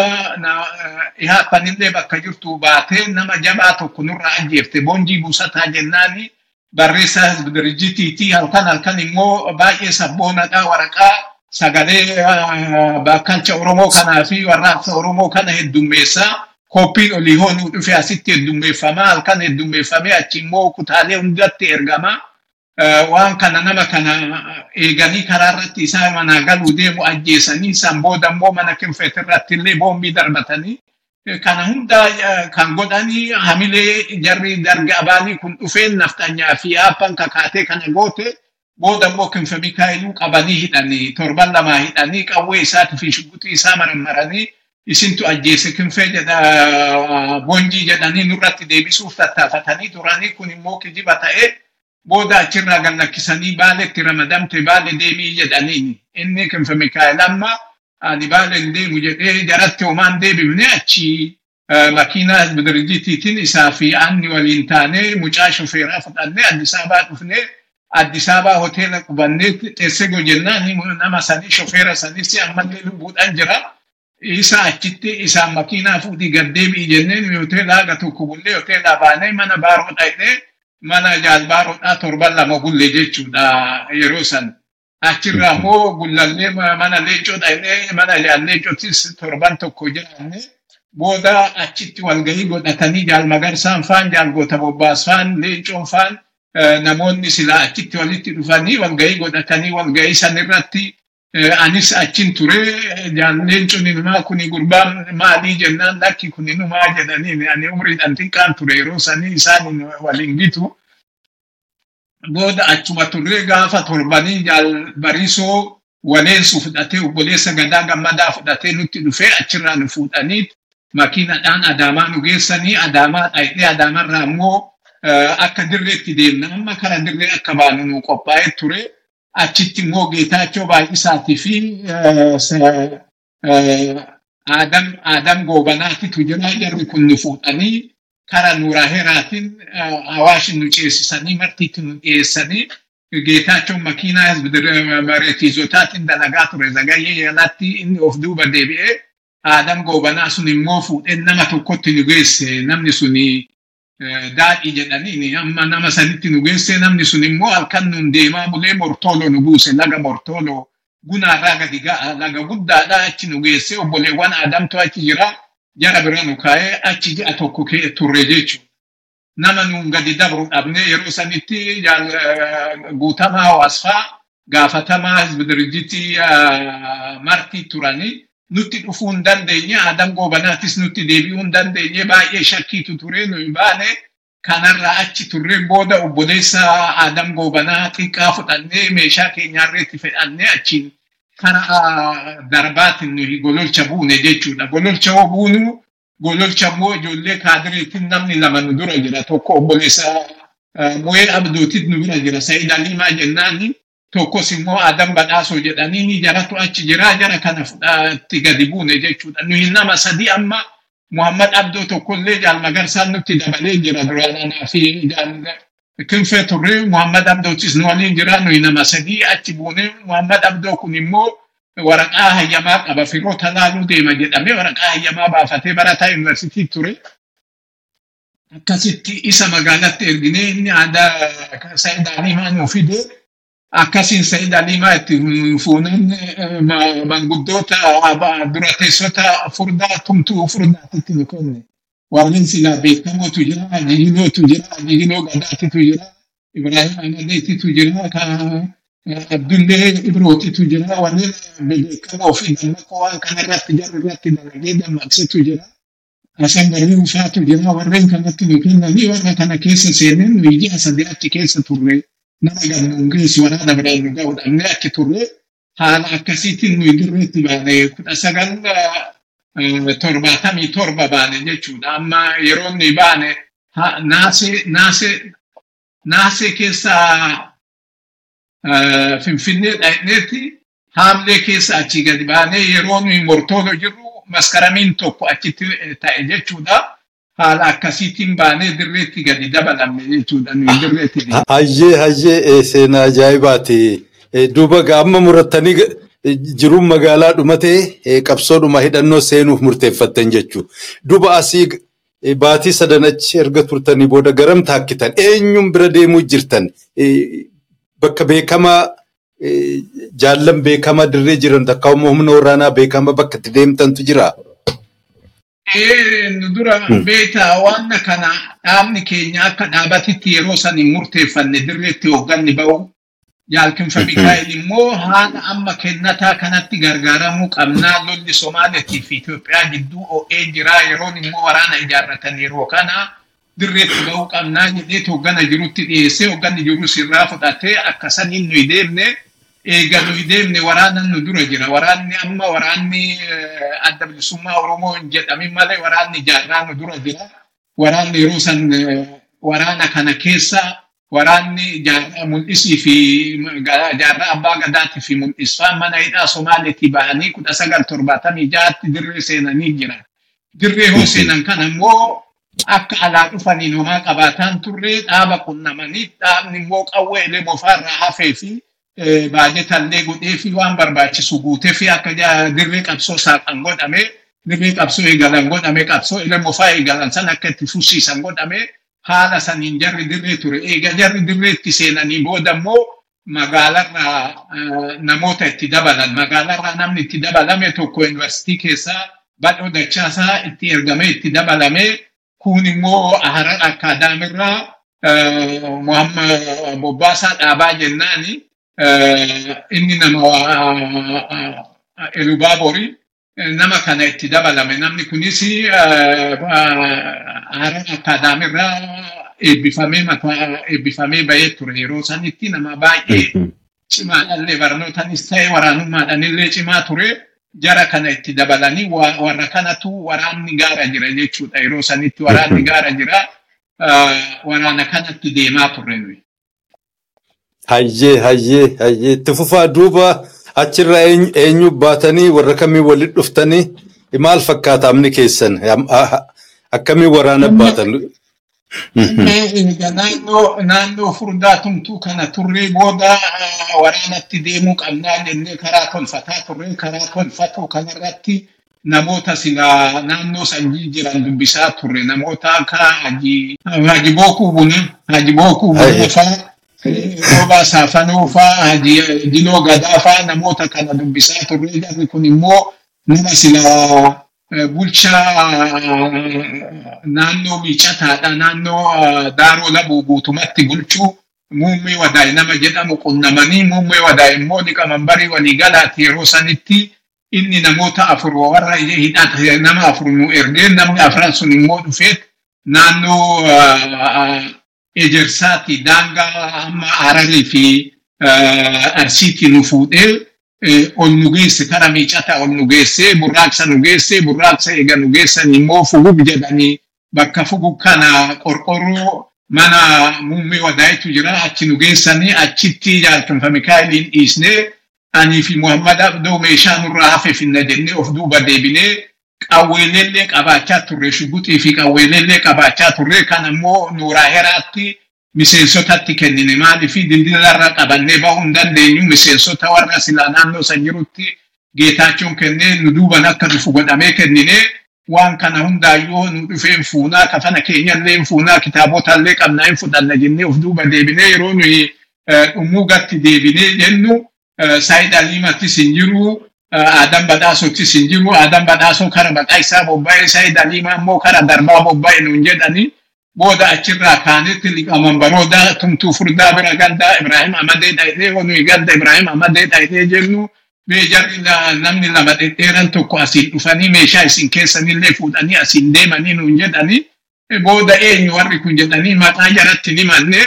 ihaappanillee bakka jirtu baatee nama jabaa tokko nurraa ajjeefte boonjii buusataa jennaani barreessaa dirjitiitii halkan halkan immoo baay'ee sabboonadha waraqaa sagalee bakkalcha Oromoo kanaa fi warraaqsa Oromoo kana heddummeessaa kooppiin olii hoonuu dhufe asitti heddummeeffamaa halkan heddummeeffamee achi immoo kutaalee hundatti ergamaa. Waan kana nama kana eeganii karaa irratti isaa manaa galuu deemu ajjeesanii san booda immoo mana kinfeet irratti illee boombii darbatanii kana hunda kan godhanii hamilee jarri darga abaanii kun dhufeen naftanyaa fi aappan kakaatee kana goote booda immoo kinfe mikaa'iluu qabanii hidhanii torban lamaa hidhanii qawwee isaatii fi shugguxii isaa marammaranii isintu ajjeese kinfee jedha boonjii jedhanii nurratti deebisuuf tattaafatanii turanii kun immoo kijiba ta'ee booda achirraa gallakkisanii baaletti ramadamte baale deemii jedhaniin inni kinfe mikaa'el amma ani baale hin deemu jedhee jaratti homaan deebifne achi makiinaa dirjitiitiin isaa fi anni waliin taanee mucaa shofeeraa fudhannee Addis Ababaa dhufnee Addis Ababaa hoteela qubannee teessego jennaan nama sanii shofeera sanis ammallee lubbuudhaan jira. Isa achitti isaan makiinaa fuudhii gad deebi'i jenneen hoteela haga tokko bullee hoteelaa baanee mana baaroo dhaqnee mana jaalbaaroodhaa torban lama bulle jechuudha yeroo san. Achirraa immoo gullallee mana leencoo dhaqnee mana leencootis torban tokko jiraanne booda achitti walgahii godhatanii jaal magarsaan faan jaal goota bobbaas faan. Leencoon faan namoonni silaa achitti walitti dhufanii walgahii godhatanii walgahii san irratti anis achin ture jaal leencoon inumaa kuni gurbaan maalii jennaan lakki kun inumaa jedhanii ani umriidhaan xiqqaan ture yeroo sanii isaan waliin gitu. Booda achuma turre gaafa torbanii jaal bariisoo waleensu fudhatee obboleessa gadaa gammadaa fudhatee nutti dhufee achirraa nu fuudhanii makiinadhaan adaamaa nu geessanii adaamaa dhaqnee adaamarraa immoo akka dirreetti deemna amma kara dirree akka baanu nu qophaa'ee ture achitti immoo geetaachoo baay'isaatii fi aadam goobanaatitu jira jarri kun nu fuudhanii kara nuuraa heraatiin hawaashin nu ceesisanii martiitti nu dhiyeessanii geetaachoon makiinaa mareetiizotaatiin dalagaa ture zagayyee jalatti inni of duuba deebi'ee Aadam goobanaa sun immoo fuudhee nama tokkotti nu geesse namni suni daadhii jedhaniini amma nama sanitti nu geesse namni sun immoo halkan nun deemaa bulee mortooloo nu buuse laga mortooloo gunaarraa gadi ga'a laga guddaadhaa achi nu geesse obboleewwan Aadamtu achi jira jara bira nu kaa'ee achi ji'a tokko turre jechuudha. Nama nuun gadi dabru dhabnee yeroo sanitti guutamaa hawaasfaa gaafatamaa dirjitii martii turanii nutti dhufuu hin dandeenye Aadam goobanaatis nutti deebi'uu hin dandeenye baay'ee shakkiitu ture nuyi baane kanarraa achi turreen booda obboleessa Aadam goobanaa xiqqaa fudhannee meeshaa keenyaarreetti fedhannee achiin kara darbaatiin nuyi gololcha buune jechuudha. Gololcha hoo buunu gololcha immoo ijoollee kaadireetiin namni lama nu dura jira tokko obboleessa Mo'ee Abdootit nu bira jira Sa'iid Aliimaa jennaani tokkos immoo Adam Badhaasoo jedhanii jaratu achi jira jara kana fudhatti gadi buune jechuudha. Nuyi nama sadii amma Muhammad Abdoo tokkollee jaal magarsaan nutti dabalee jira duraan anaa fi kinfee turre Muhammad Abdootis nu waliin jira nuyi nama sadii achi buune Muhammad Abdoo kun immoo waraqaa hayyamaa qaba firoota laaluu deema jedhamee waraqaa hayyamaa baafatee barataa yuunivarsiitii ture. Akkasitti isa magaalatti erginee inni aadaa Sa'iid Aliimaa nu fide akkasiin Sa'iid Aliimaa itti fuuneen manguddoota dura teessota furdaa tumtuu furdaatitti nu kenne. Warreen silaa beekamootu jira, Ajijilootu jira, Ajijiloo Gadaatitu jira, Ibrahim Amadeetitu jira, Abdullee Ibrootitu jira, warreen beekamoo fi dammaqoo waan kanarratti jarri irratti dalagee dammaqsetu jira. Hasan Garbii Ufaatu jira, warreen kanatti nu kennanii warra kana keessa seeneen nuyi ji'a sadii achi keessa turre. Nama gamnuun geessi waraana biraan nu ga'u dhabnee achi turre. Haala akkasiitiin nuyi dirreetti baane kudha sagal torbaatamii torba baane jechuudha. Amma yeroo inni baane naasee keessaa Finfinnee dhaqneetti haamlee keessa achii gadi baanee yeroo nuyi mortoolo jirru maskaramiin tokko achitti ta'e jechuudha. Akkasiitiin baanee dirreetti gadi dabalamne jechuudha nuyi dirreetti. Hayyee hayyee seenaa ajaa'ibaati. Duuba amma murattanii jiruun magaalaa dhumatee qabsoodhuma hidhannoo seenuuf murteeffattan jechuudha. Duuba asii baatii sadan achi erga turtanii booda garam taakkitan eenyuun bira deemuu jirtan bakka beekamaa jaallan beekamaa dirree jiran takka humna waraanaa beekamaa bakka itti deemtantu jira. Dura beektaa waan kana dhaabni keenya akka dhaabatitti yeroo san hin murteeffanne dirreetti hoogganni ba'u. Yaalkinfa Mikaa'el immoo haala amma kennataa kanatti gargaaramuu qabnaa lolli Somaaliyaa fi Itoophiyaa gidduu o'ee jira yeroon immoo waraana ijaarratan yeroo kana dirreetti ba'uu qabnaa jedhee hooggana jirutti dhiyeessee hoogganni jirus irraa fudhatee akka saniin nuyi deemne eega nuyi deemne waraanan nu dura jira. Waraanni amma waraanni adda bilisummaa Oromoo hin jedhamin malee waraanni jaarraa nu dura jira. Waraanni yeroo san waraana kana keessa waraanni mul'isii fi jaarraa abbaa gadaatii fi mul'isfaan mana hidhaa Somaaliitii ba'anii kudha sagal torbaatamii ja'atti dirree seenanii jira. Dirree hoo seenan kana immoo akka alaa dhufaniin homaa qabaataan turre dhaaba qunnamanii dhaabni immoo qawwee ilee bofaarraa hafee fi baajetallee godhee fi waan barbaachisu guutee fi akka dirree qabsoo saaqan godhame dirree qabsoo eegalan godhame qabsoo ilee bofaa eegalan san akka itti fufsiisan godhame haala saniin jarri dirree ture. Eega jarri dirreetti seenanii booda immoo magaalarraa namoota itti dabalan. Magaalarraa namni itti dabalame tokko yuunivarsiitii keessaa badhoo dachaasaa itti ergamee itti dabalame kun immoo harar akaadaamirraa Muhammad Bobbaasaa Dhaabaa jennaani inni nama Elubaaborii nama kana itti dabalame. Namni kunis harar akaadaamirraa eebbifamee mataa eebbifamee bahee ture. Yeroo sanitti nama baay'ee cimaadhallee barnootanis ta'e waraanummaadhanillee cimaa ture. Jara kana itti dabalanii warra kanatu waraanni gaara jira jechuudha. Yeroo sanitti waraanni gaara jira waraana kanatti deemaa turre. nuyi. Hayyee hayyee hayyee itti fufaa duuba achirraa eenyu baatanii warra kamii walitti dhuftanii maal fakkaata amni keessan akkamii waraana baatan. Naannoo naannoo furdaa tumtuu kana turree booda waraanatti deemuu qabnaa jennee karaa tolfataa turre karaa tolfatu kanarratti namoota sila naannoo sanjii jiran dubbisaa turre namoota akka Haji Bookuu Buna Haji Bookuu Buna faa Roobaa Saafanoo faa Haji Diloo Gadaa faa namoota kana dubbisaa turre jarri kun immoo nama sila bulchaa naannoo miicataadha naannoo daaroo labuu guutumatti bulchuu muummee wadaa'e nama jedhamu qunnamanii muummee wadaa'e immoo dhiqaman barii waliigalaati yeroo sanitti inni namoota afur warra hidhata nama afur nu ergee namni afran sun immoo dhufeet naannoo ejersaati daangaa amma ararii fi arsiitti nu fuudhee ol nu geesse kara miicata ol nu geesse burraaqsa nu geesse burraaqsa eega nu geessan immoo fugug jedhanii bakka fugug kana qorqorroo mana muummee wadaa'itu jira achi nu geessanii achitti jaaltunfa mikaa'eliin dhiisnee anii fi muhammad abdoo meeshaa nurraa hafe finna jennee of duuba deebinee qawweelellee qabaachaa turre shuguxii fi qawweelellee qabaachaa turre kan ammoo nuuraa heraatti miseensotatti kennine maaliifi dildilarra qabannee bahuu hin dandeenyu miseensota warra silaa naannoo san jirutti geetaachoon kennee nu duuban akka dhufu godhamee kennine waan kana hundaayyuu nu dhufeen fuunaa kafana keenyallee fuunaa kitaabotallee qabnaa hin fudhanna jennee of duuba deebinee yeroo nuyi dhumuu gatti deebinee jennu saayid aliimattis hin jiru aadan badhaasottis hin jiru aadan badhaasoo kara maqaa isaa bobba'ee saayid aliimaa immoo kara darbaa bobba'e nuun jedhanii booda achirraa kaanetti liqaman barooda tumtuu furdaa bira gaddaa Ibrahim Amadee dhayitee nuyi gadda Ibrahim Amadee dhayitee jennu mee jarri namni lama dhedheeran tokko asiin dhufanii meeshaa isin keessanillee fuudhanii asiin deemanii nuun jedhanii booda eenyu warri kun jedhanii maqaa jaratti ni manne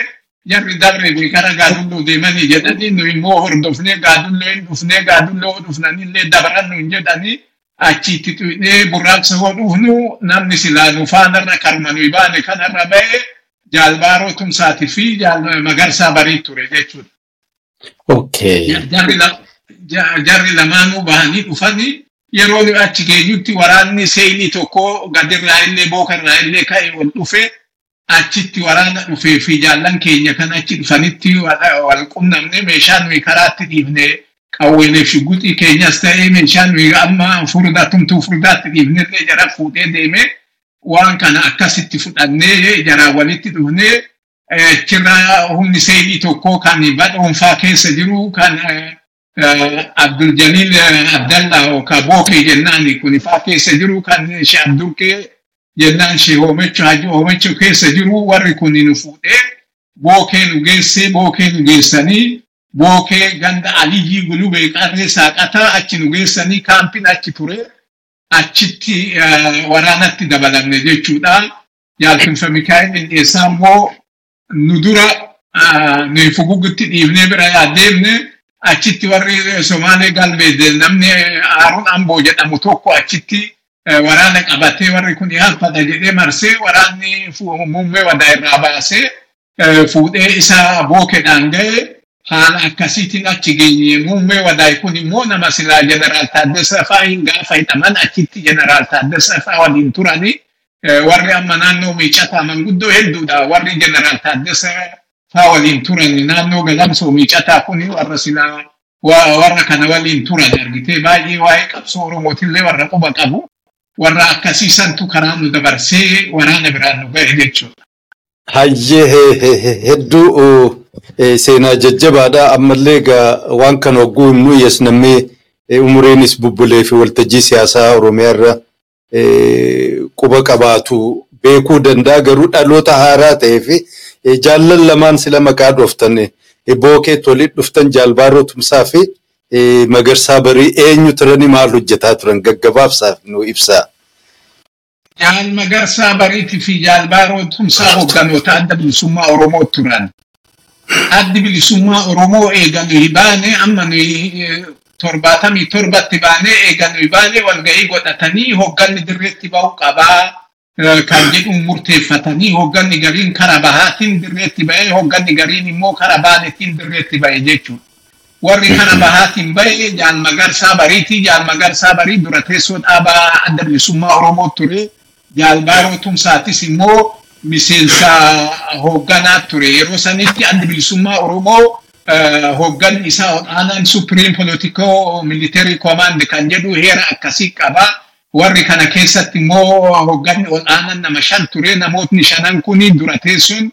jarri darbe kara gaadulloo deemanii jedhanii nu immoo hordofnee gaadulloo hin dhufnee gaadulloo dhufnanillee dabaran nuun jedhanii achitti tuqnee burraaqsa hodhuufnu namni silaa nu faanarra karma nuyi baane kanarra ba'e jaalbaaroo tumsaatii fi magarsaa barii ture jechuudha. Jarri lamaanuu bahanii dhufanii yeroo achi geenyutti waraanni seeyilii tokko gadirraa illee bookarraa illee ka'e ol dhufe achitti waraana dhufee fi jaallan keenya kan achi dhufanitti wal qunnamne meeshaa nuyi karaatti dhiifne qawweeleef shugguxii keenyas ta'ee meeshaa nuyi amma furdaa tumtuu furdaatti dhiifnellee jara fuudhee deeme waan kana akkasitti fudhannee jaraa walitti dhufnee achirraa humni seeyilii tokko kan badhoonfaa keessa jiru kan Abdul Jalil Abdallah yookaan Bookee jennaan kun ifaa keessa jiru kan Shee Abdurkee jennaan Shee Hoomecho Haji Hoomecho keessa jiru warri kun nu fuudhee Bookee nu geessee Bookee nu geessanii Bookee ganda Aliyyii Gulubee qarree saaqataa achi nu geessanii kaampiin achi ture achitti waraanatti dabalamne jechuudha. Jaaltinfa Mikaa'el dhiyeessaa immoo nu dura nuyi fugugutti dhiifnee bira yaaddeemne achitti warri Somaalee galbee namni Haaruun Amboo jedhamu tokko achitti waraana qabatee warri kun haalfadha jedhee marsee waraanni muummee wadaa irraa baasee fuudhee isa bookedhaan ga'e haala akkasiitiin achi geenye muummee wadaa kun immoo nama silaa jeneraal Taaddasaa fa'aa hin gaafa hidhaman achitti jeneraal Taaddasaa fa'aa waliin turanii warri amma naannoo miicataa manguddoo hedduudha. Warri jeneraal Taaddasaa fa'aa waliin turan naannoo galamsoo miicataa kun warra silaa warra kana waliin turan argitee baay'ee waa'ee qabsoo oromootillee warra quba qabu warra akkasiisantu karaa nu dabarsee waraana biraan nu ga'e jechuudha. Hayyee hedduu seenaa jajjabaadha ammallee waan kana hogguu himnu yesnammee umuriinis bubbulee fi waltajjii siyaasaa oromiyaarra quba qabaatu beekuu danda'a garuu dhaloota haaraa ta'ee fi jaallan lamaan sila maqaa dhooftan bookee tolii dhuftan jaalbaaroo tumsaa fi magarsaa barii eenyu turanii maal hojjetaa turan gaggabaabsaaf nu ibsaa. Jaal Magarsaa Bariitii fi Jaalbaaroo Tumsaa hoogganoota adda bilisummaa Oromoo turan. Addi bilisummaa Oromoo eega nuyi baane amma torbaatamii torbatti baane eega nuyi baane walga'ii godhatanii hoogganni dirreetti ba'uu qabaa kan jedhuun murteeffatanii hoogganni gariin kara bahaatiin dirreetti ba'ee hoogganni gariin immoo kara baanetiin dirreetti ba'e jechuudha. Warri kana bahaatiin ba'e jaal magarsaa bariitii jaal magarsaa barii dura teessoo dhaabaa adda bilisummaa Oromoo ture. Jaalbaaroo tumsaatis immoo miseensa hoogganaa ture. Yeroo sanitti adda bilisummaa Oromoo hoogganni isaa olaanaan supreme political military command kan jedhu heera akkasii qaba. warri kana keessatti immoo hogganni ol aanan nama shan ture namootni shanan kuni dura teessuun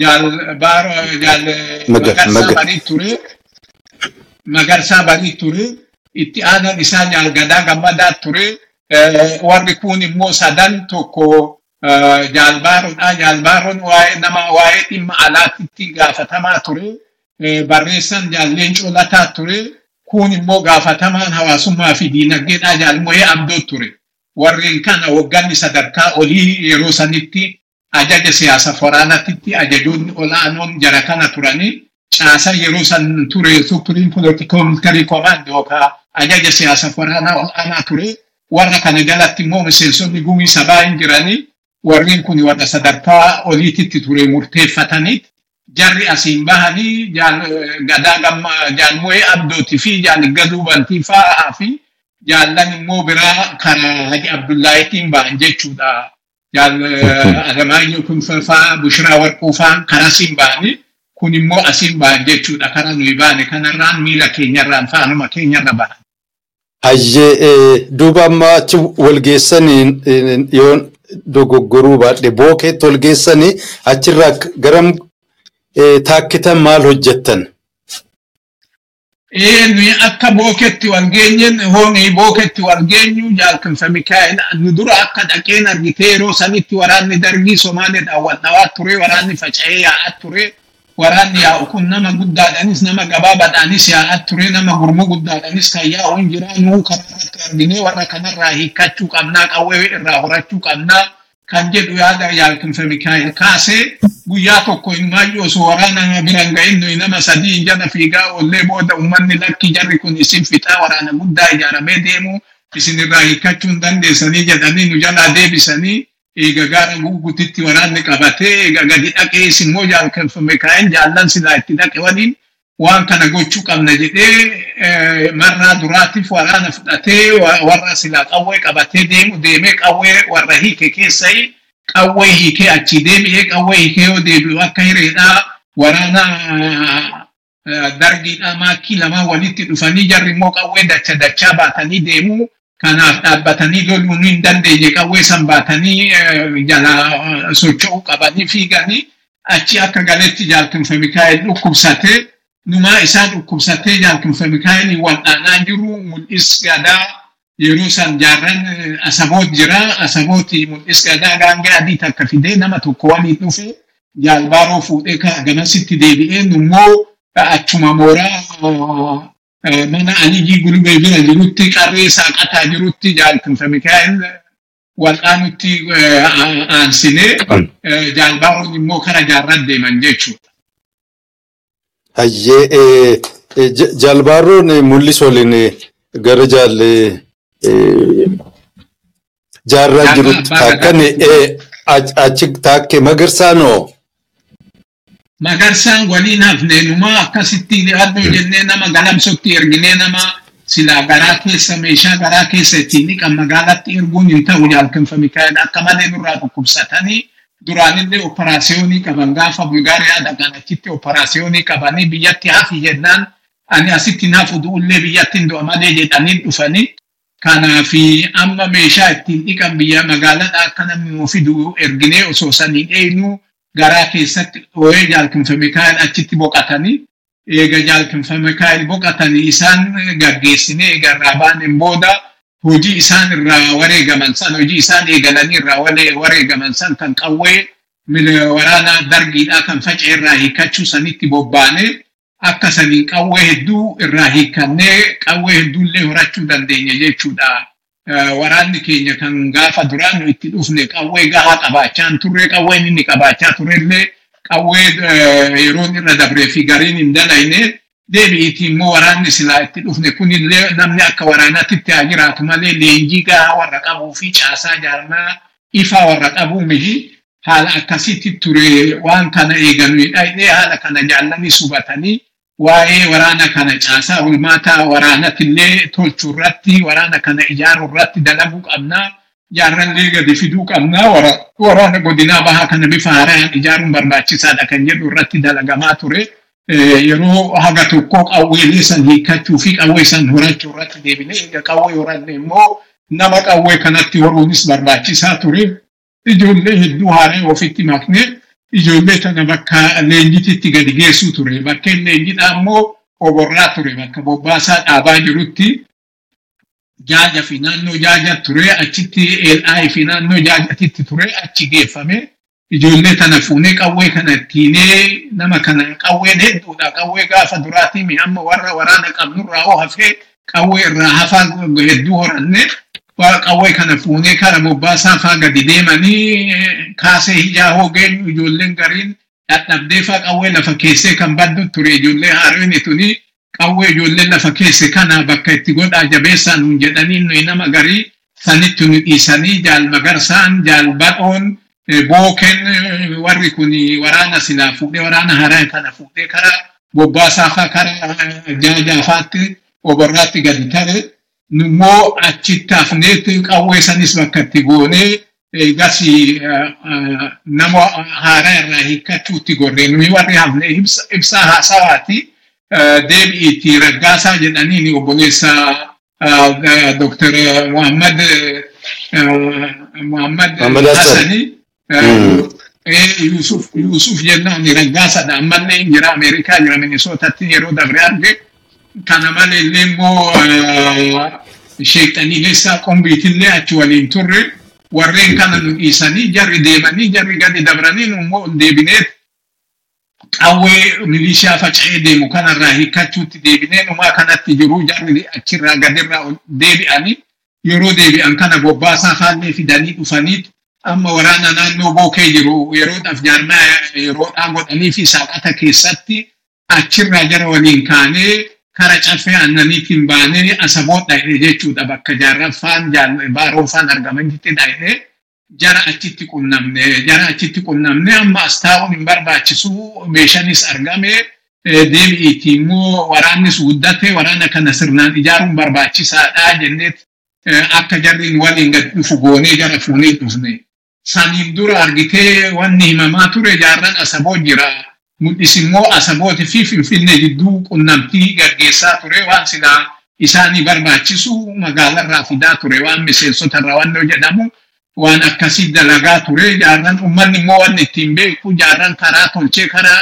jaal baara jaal magarsaa barii ture magarsaa barii ture itti aanan isaa jaal gadaa gammadaa ture warri kun immoo sadan tokko jaalbaaroodha jaalbaaroon waa'ee nama waa'ee dhimma alaatitti gaafatamaa ture barreessan jaalleen colataa ture kun immoo gaafatamaan hawaasummaa fi diinagdeedha jaalmo'ee abdoo ture warreen kana wagganni sadarkaa olii yeroo sanitti ajaja siyaasa waraanaatitti ajajoonni olaanoon jara kana turanii caasa yeroo san ture supreme political military command yookaan ajaja siyaasa waraanaa olaanaa ture warra kana jalatti immoo miseensonni gumii sabaa hin jiranii warreen kun warra sadarkaa oliititti ture murteeffataniit jarri asiin bahanii gadaa gamma jaalmo'ee abdootii fi jaalgaduu bantii fa'aa fi. Jaallan immoo biraa karaa haji abdullaahitiin bahan jechuudha. Jaal Alamaayyoo Kunfafaa Bushiraa Warquu fa'aan karaa asiin bahanii kun immoo asiin bahan jechuudha. Karaa nuyi baane kanarraan miila keenyarraan faanuma keenyarra bahan. Hayyee duuba amma achi walgeessanii yoo dogoggoruu baadhe bookeetti walgeessanii achirraa garam taakkitan maal hojjettan? nuyi akka booketti wal geenyen hoonii booketti wal geenyu jaalkanfa mikaa'el nu dura akka dhaqeen argitee yeroo sanitti waraanni dargii somaaliidhaan wal dhawaa ture waraanni faca'ee yaa'aa ture waraanni yaa'u kun nama guddaadhaanis nama gabaabaadhaanis yaa'aa ture nama gurmuu guddaadhaanis kan yaa'u hin jira nuu karaa irratti arginee warra kanarraa hiikkachuu qabnaa qawwee irraa horachuu qabnaa kan jedhu yaada mikaa'el kaasee guyyaa tokko inumaayyuu osoo waraana biran ga'in nuyi nama sadii hin jala fiigaa ollee booda uummanni lakki jarri kun isin fixaa waraana guddaa ijaaramee deemu isin irraa hiikkachuu hin dandeessanii jedhanii nu jalaa deebisanii eega gaara guuguutitti waraanni qabatee eega gadi dhaqee immoo jaalkanfame kaa'een jaallan silaa itti dhaqe waliin waan kana gochuu qabna jedhee marraa duraatiif waraana fudhatee warra silaa qawwee qabatee deemu deemee qawwee warra hiike keessa'ii qawwee hiikee achi deebi'ee qawwee hiikee yoo deebi'u akka hireedhaa waraana dargiidhaa maakkii lamaan walitti dhufanii jarri immoo qawwee dacha dachaa baatanii deemu kanaaf dhaabbatanii loluu hin dandeenye qawwee san baatanii jala socho'uu qabanii fiiganii achi akka galetti jaalkanfa mikaa'el dhukkubsatee numaa isaa dhukkubsatee jaalkanfa mikaa'el wal'aanaa jiru mul'is gadaa yeroo san jaarran asaboot jira asabooti mul'is gadaa gaangee adii takka fidee nama tokko waliin dhufe jaalbaaroo fuudhee gamasitti deebi'ee nummoo achuma mooraa mana alijii gulubee bira jirutti qarree saaqataa jirutti jaalkanfa mikaa'el wal'aanutti aansinee jaalbaaroon immoo kara jaarran deeman jechuudha. Hayyee jaalbaaroon mul'is waliin gara jaallee jaarraa jirutti taakkan achi taakke magarsaanoo. Magarsaan waliin hafneenumaa akkasitti yaaduu jennee nama galamsotti erginee nama silaa garaa keessa meeshaa garaa keessa ittiin dhiqan magaalatti erguun hin ta'u jaalkanfa mikaa'el akka malee nurraa dhukkubsatanii duraanillee operaasiyoonii qaban gaafa bulgaariyaa dhaqan achitti operaasiyoonii qabanii biyyatti hafi jennaan ani asitti naaf uduullee biyyatti hin du'a malee jedhanii dhufanii kanaafi amma meeshaa ittiin dhiqan biyya magaalaadhaa akka namni fidu erginee osoo sanii eenyu garaa keessatti dhoo'ee jaalkanfa mikaa'el achitti boqatanii eega jaalkanfa mikaa'el boqatanii isaan gaggeessinee eega irraa baanen booda hojii isaan irraa wareegaman san hojii isaan eegalanii irraa wareegaman san kan qawwee waraana dargiidhaa kan faca'e irraa hiikkachuu sanitti bobbaane akka saniin qawwee hedduu irraa hiikkannee qawwee hedduullee horachuu dandeenya jechuudha. Waraanni keenya kan gaafa duraan nu itti dhufne qawwee gahaa qabaachaan turre qawween inni qabaachaa turellee qawwee yeroon irra dabree fi gariin hin dalayne deebi'iiti immoo waraanni silaa itti dhufne kunillee namni akka waraanaatti haa jiraatu malee leenjii gahaa warra qabuu fi caasaa jaarmaa ifaa warra qabuu miti haala akkasitti ture waan kana eeganu dhaqnee haala kana jaallanii hubatanii waa'ee waraana kana caasaa hulmaataa waraanatillee tolchuu irratti waraana kana ijaaruu irratti dalaguu qabnaa jaarrallee gadi fiduu qabnaa waraana godinaa bahaa kana bifa haaraan ijaaruun barbaachisaadha kan jedhu irratti dalagamaa ture. yeroo haga tokko qawweelee san hiikkachuu fi qawwee san horachuu irratti deebinee egaa qawwee horanne immoo nama qawwee kanatti horuunis barbaachisaa ture. Ijoollee hedduu haaraa ofitti maknee ijoollee tana bakka leenjititti gadi geessuu ture. Bakkeen leenjidhaa immoo oborraa ture bakka bobbaasaa dhaabaa jirutti jaaja fi naannoo jaaja ture achitti eel'aa fi naannoo jaajatitti ture achi geeffame. Ijoollee tana fuunee qawwee kana ittiinee nama kana qawween hedduudha. Qawwee gaafa duraatii mi amma warra waraana qabnurraa hoo hafee qawwee irraa hafaa hedduu horanne qawwee kana fuunee kara bobbaasaa faa gadi deemanii kaasee hijaa hoogeen ijoolleen gariin dadhabdee faa qawwee lafa keessee kan baddu ture ijoollee haareen tuni qawwee ijoolleen lafa keesse kana bakka itti godhaa jabeessaan hin jedhanii nuyi nama garii sanitti nu dhiisanii jaal magarsaan jaal badhoon booken warri kun waraana silaa fuudhee waraana haaraa kana fuudhee kara. Bobbaasaa faa kara jaajaafaatti oborraatti gadi tare immoo achitti hafneetti qawwee sanis bakka itti goonee egas nama haaraa irraa hiikkachuutti gorree nuyi warri hafne ibsaa haasawaati deebi'iitti raggaasaa jedhaniin obboleessa Dr. Muhammad Muhammad Hassani. Yusuf Yusuf jennaan raggaasadha ammallee jira Ameerikaa jira Minisootatti yeroo dabre arge kana maleellee immoo sheexaniileessaa qombiitillee achi waliin turre warreen kana nu dhiisanii jarri deemanii jarri gadi dabranii nu immoo ol deebineet qawwee milishaa faca'ee deemu kanarraa hiikkachuutti deebinee numaa kanatti jiru jarri achirraa gadirraa deebi'anii yeroo deebi'an kana bobbaasaa faallee fidanii dhufaniit amma waraana naannoo bookee jiru yeroodhaaf jaarmaa yeroodhaan godhanii fi saaqata keessatti achirraa jara waliin kaanee kara caffee aannaniitiin baanee asaboot dha'ee jechuudha bakka jaarraffaan baaroofaan argamanitti dha'ee jara achitti qunnamne jara achitti qunnamne amma as taa'uun hin barbaachisu meeshaanis argame deebi'iitii immoo waraannis guddate waraana kana sirnaan ijaaruun barbaachisaadha jenneet akka jarriin waliin gad dhufu goonee jara fuunee dhufne. Saniin dura argitee wanni himamaa ture jaarran asaboo jira. Mul'is immoo asabooti fi finfinnee gidduu qunnamtii gaggeessaa ture waan silaa isaanii barbaachisu magaalarraa fidaa ture waan miseensotarraa waan jedhamu waan akkasii dalagaa ture jaarran ummanni immoo waan ittiin beeku jaarran karaa tolchee karaa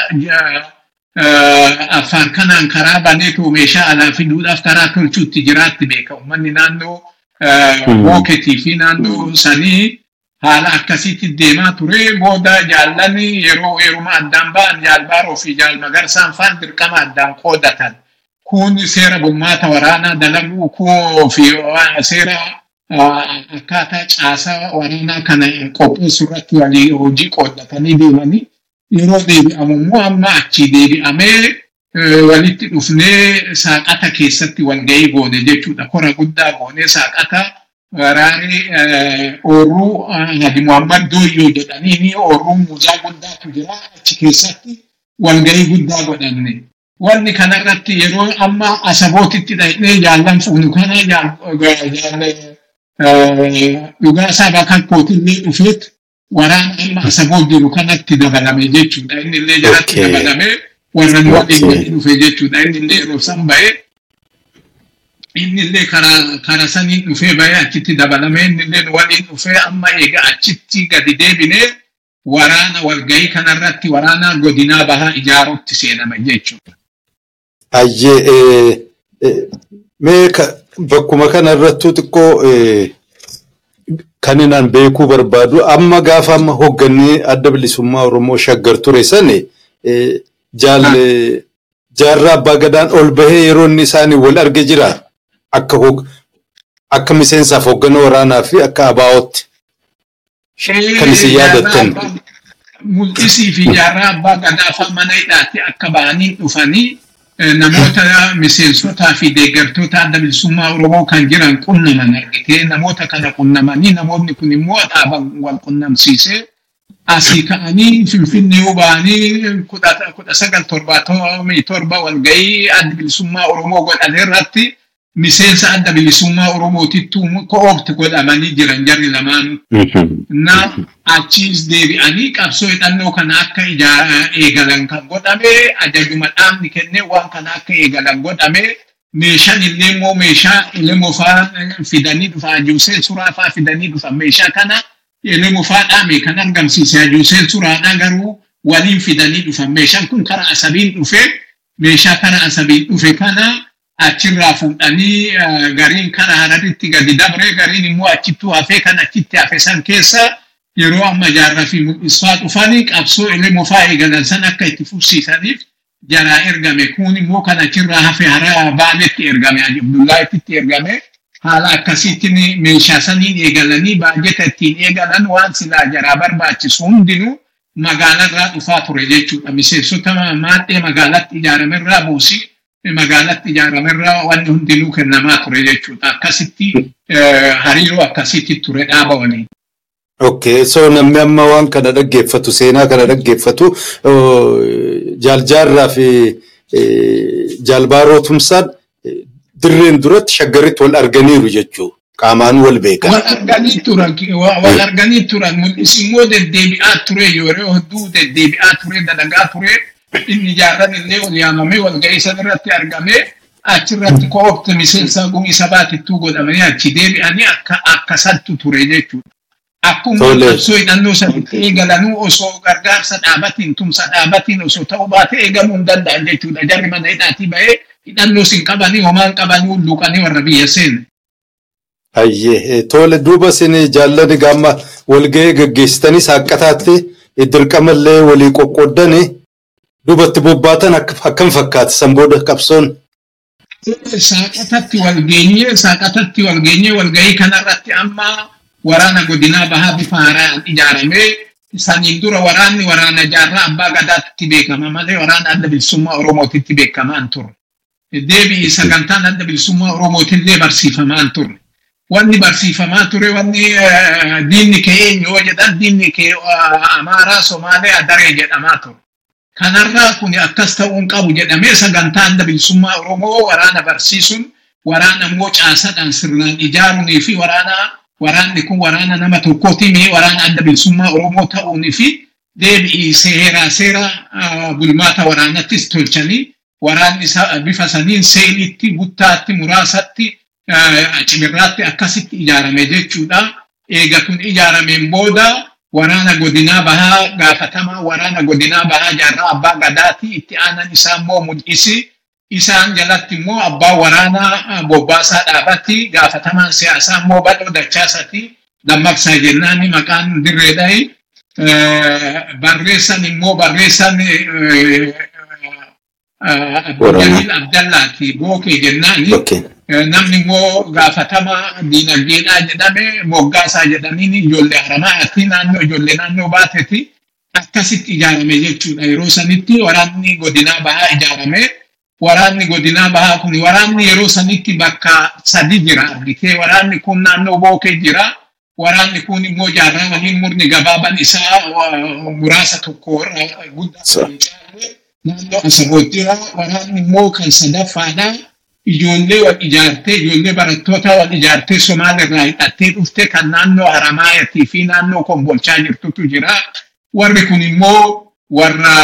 afaan kanaan karaa baneetu meeshaa alaa fiduudhaaf karaa tolchuutti jiraatti beeka ummanni naannoo booketii fi naannoo sanii haala akkasiitti deemaa ture booda jaallanni yeroo yeruma addaan ba'an jaalbaaroo fi jaalmagarsaan faan dirqama addaan qoodatan kun seera bulmaata waraanaa dalaguu kuu fi seera akkaataa caasaa waraanaa kana qopheessu irratti walii hojii qooddatanii deemanii yeroo deebi'amu immoo amma achi deebi'amee walitti dhufnee saaqata keessatti walgahii goone jechuudha kora guddaa goone saaqata waraanni oorruu Hadi Muhammad Dooyyoo jedhanii oorruu muuzaa guddaatu jira achi keessatti walgahii guddaa godhanne. Wanni kanarratti yeroo amma asabootitti dhaqnee jaallan fuunu kana dhugaa isaa bakka kootillee dhufeet waraana amma asaboo jiru kanatti dabalame jechuudha. Inni illee jalatti dabalame warra nu waliin dhufe jechuudha. Inni illee yeroo san ba'ee inni illee karaa kara saniin dhufee bahee achitti dabalame inni illee waliin dhufee amma eega achitti gadi deebinee waraana walgahii kanarratti waraana godinaa bahaa ijaaruutti seename jechuudha. Ayyee mee bakkuma kanarrattuu xiqqoo kan inaan beekuu barbaadu amma gaafa amma hoggannee adda bilisummaa Oromoo shaggar ture sani jaarraa abbaa gadaan ol bahee yeroo inni isaanii wal arge jira. Akka miseensaaf hoogganaa waraanaa fi akka abaa'ootti kan isin yaadattan. Mul'isii fi jaarraa abbaa gadaa mana hidhaatti akka ba'anii dhufanii namoota miseensotaa fi deeggartoota adda bilisummaa Oromoo kan jiran qunnaman argitee namoota kana qunnamanii namoonni kun immoo dhaaban wal qunnamsiisee asii ka'anii finfinnee ba'anii kudha sagal torba walgahii adda bilisummaa Oromoo godhane irratti miseensa adda bilisummaa Oromootittu ko'oobti godhamanii jiran jarri lamaan. Na achiis deebi'anii qabsoo hidhannoo kana akka eegalan kan godhame ajajuma dhaabni kennee waan kana akka eegalan godhame meeshaan illee immoo meeshaa elemoo fa'aa fidanii dhufa ajuuseen suraa fa'aa fidanii dhufa meeshaa kana elemoo fa'aa dhaame kan argamsiise ajuuseen suraadha garuu waliin fidanii dhufa meeshaan kun karaa asabiin dhufe meeshaa karaa asabiin dhufe kana achirraa fuudhanii gariin kana hararitti gadi dabre gariin immoo achittuu hafee kan achitti hafe san keessa yeroo amma jaarraa fi mul'isfaa dhufanii qabsoo elemoo fa'aa eegalan san akka itti fufsiisaniif jaraa ergame kun immoo kan achirraa hafe hara baanetti ergame abdullaahitti ergame haala akkasiitiin meeshaa saniin eegalanii baajeta ittiin eegalan waan silaa jaraa barbaachisu hundinuu magaalarraa dhufaa ture jechuudha miseensota maadhee magaalatti ijaaramerraa buusii magaalatti ijaaramerraa wanni hundinuu kennamaa ture jechuudha akkasitti hariiroo akkasitti ture dhaaba waliin. Okay, so namni amma waan kana dhaggeeffatu seenaa kana dhaggeeffatu jaaljaarraa fi jaalbaaroo tumsaan dirreen duratti shaggaritti wal arganiiru jechuudha. Qaamaan wal beekan. Wal arganii turan, wal arganii turan mul'isi immoo deddeebi'aa ture yeroo hedduu deddeebi'aa ture dalagaa ture inni jaarran illee wal yaamamee wal ga'ii san irratti argamee achirratti koobte miseensa gumii sabaatittuu godhamanii achi deebi'anii akka akkasattu ture jechuudha. Akkuma qabsoo hidhannoo sanitti eegalanuu osoo gargaarsa dhaabatiin tumsa dhaabatiin osoo ta'uu baate eegaluu hin danda'an jechuudha. Jarri mana hidhaatii bahee hidhannoo sin qabanii homaan qabanii hulluuqanii warra biyya seene. Hayyee tole duuba isin jaalladhi gaamma walga'ii gaggeessitanii saaqqataatti dirqamallee walii qoqqooddanii duubatti bobbaatan akkam fakkaata san booda qabsoon. Saaqatatti walgeenyee saaqatatti walgeenyee walga'ii kanarratti amma waraana godinaa bahaa bifa haaraan ijaaramee saniin dura waraanni waraana jaarraa abbaa gadaatti beekama malee waraana adda bilisummaa oromootitti beekamaan turre. Deebi'i sagantaan adda bilisummaa oromootillee barsiifamaan turre. Wanni barsiifamaa ture wanni diinni kee eenyu jedhan diinni kee amaaraa somaalee adaree jedhamaa ture. Kanarraa kun akkas ta'uu hin qabu jedhamee sagantaa adda bilisummaa oromoo waraana barsiisuun waraana immoo caasadhaan sirnaan ijaaruunii fi waraana waraanni kun waraana nama tokkootii waraana adda bilisummaa Oromoo ta'uunii fi deebi'ii seeraa seera bulmaata waraanattis tolchanii waraanni bifa saniin seelitti guttaatti muraasatti cimirraatti akkasitti ijaarame jechuudha. Eega kun ijaarameen booda waraana godinaa bahaa gaafatamaa waraana godinaa bahaa jaarraa abbaa gadaati itti aanan isaa immoo mul'isi. isaan jalatti immoo abbaa waraanaa bobbaasaa dhaabatti gaafatamaan siyaasaa immoo badhoo dachaasati dammaqsaa jennaan maqaan dirreedhahi barreessan immoo barreessan Jalil Abdallaati bookee jennaani namni immoo gaafatama diinagdeedhaa jedhame moggaasaa jedhaniin ijoollee haramaati naannoo ijoollee naannoo baateti akkasitti ijaarame jechuudha yeroo sanitti waraanni godinaa bahaa ijaarame. waraanni godinaa bahaa kun waraanni yeroo sanitti bakka sadi jira argitee waraanni kun naannoo bookee jira. Waraanni kun immoo jaarraa waliin murni gabaaban isaa muraasa tokko guddaa naannoo asaboot jira waraanni immoo kan sadaffaadha ijoollee wal ijaartee ijoollee barattoota wal ijaartee somaalirraa hidhattee dhufte kan naannoo haramaayatii fi naannoo kombolchaa jirtutu jira warri kun immoo warra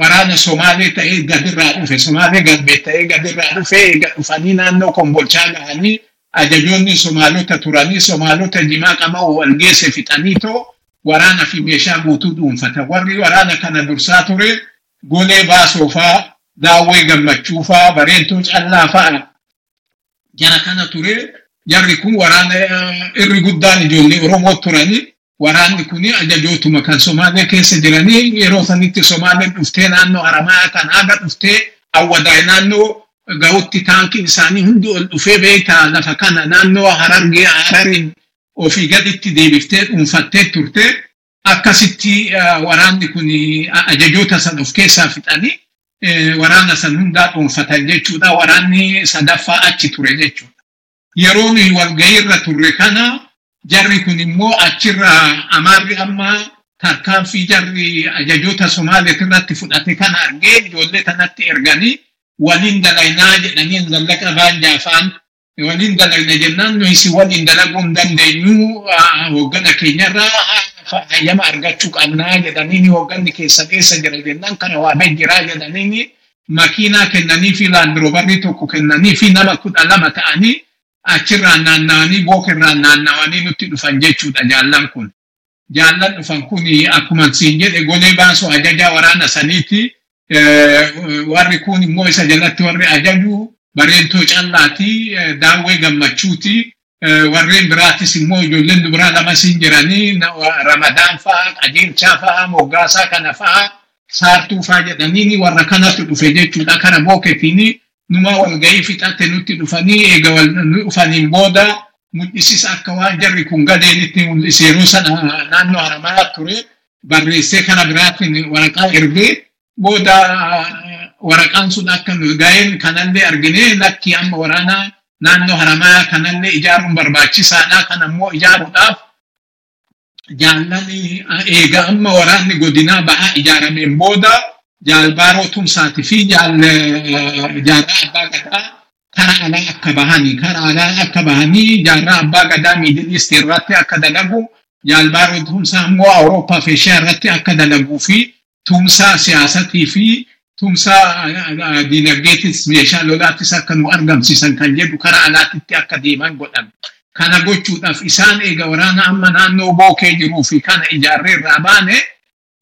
waraana Somaalee ta'ee gadirraa dhufe Somaalee galbee ta'ee gadirraa dhufe eega dhufanii naannoo kombolchaa gahanii ajajoonni Somaalota turanii Somaalota jimaa qama wal geesse fixanii too waraana fi meeshaa guutuu dhuunfata. Warri waraana kana dursaa ture golee baasoo faa daawwee gammachuu faa bareentoo callaa faa jara kana ture jarri kun waraana irri guddaan ijoollee Oromoo turanii waraanni kun ajajootuma kan Somaalee keessa jiranii yeroo sanitti Somaaleen dhuftee naannoo Haramaa kan haga dhuftee awwadaay naannoo ga'utti taankiin isaanii hundi ol dhufee beektaa lafa kana naannoo Harargee Harariin ofii gaditti deebiftee dhuunfattee turte akkasitti waraanni kun ajajoota san of keessaa fixanii waraana san hundaa dhuunfatan jechuudha waraanni sadaffaa achi ture jechuudha. Yeroo nuyi walgahiirra turre kana jarri kun immoo achirra amaarri amma tarkaanfii jarri ajajoota Somaaliyaa irratti fudhate kana argee ijoollee kanatti erganii waliin dalaynaa jedhanii zallaqa baanjaafaan waliin dalayna jennaan nuyi si waliin dalaguu hin dandeenyu hoggana keenyarraa hayyama argachuu qabnaa jedhanii hoogganni keessa keessa jira jennaan kana waamee jiraa jedhanii makiinaa kennanii fi laandiroobarrii tokko kennanii fi nama kudha lama ta'anii achirraan naanna'anii bookirraan naanna'anii nutti dhufan jechuudha jaallan kun. Jaallan dhufan kun akkuma siin jedhe golee baasu ajaja waraana saniiti. Warri kun immoo isa jalatti warri ajaju bareentoo callaati daawwee gammachuuti. Warreen biraatis immoo ijoolleen dubaraa lama siin jiranii ramadaan fa'aa qajeelchaa fa'aa moggaasaa kana fa'aa saartuu fa'aa jedhanii warra kanatu dhufe jechuudha. Kana booketiin numa walgahii fixatte nutti dhufanii eega dhufaniin booda mul'isis akka waan jarri kun gadeenitti mul'ise yeroo sana naannoo haramaa ture barreessee kana biraatiin waraqaa ergee booda waraqaan sun akka ga'een kanallee argine lakki amma waraana naannoo haramaa kanallee ijaaruun barbaachisaadha. Kan ammoo ijaaruudhaaf jaallan eega amma waraanni godinaa ba'aa ijaarameen booda jaalbaaroo tumsaatii fi jaarraa abbaa gadaa karaa alaa akka bahanii karaa alaa akka bahanii jaarraa abbaa gadaa miidilisti irratti akka dalagu. Jaalbaaroo tumsaa immoo awurooppaa fi irratti akka dalaguu fi tumsaa siyaasatii fi tumsaa dinagdeetis meeshaa lolaattis akka nu argamsiisan kan jedhu karaa alaatitti akka deeman godhan. Kana gochuudhaaf isaan eega waraana amma naannoo bookee jiruu fi kana ijaarree irraa baane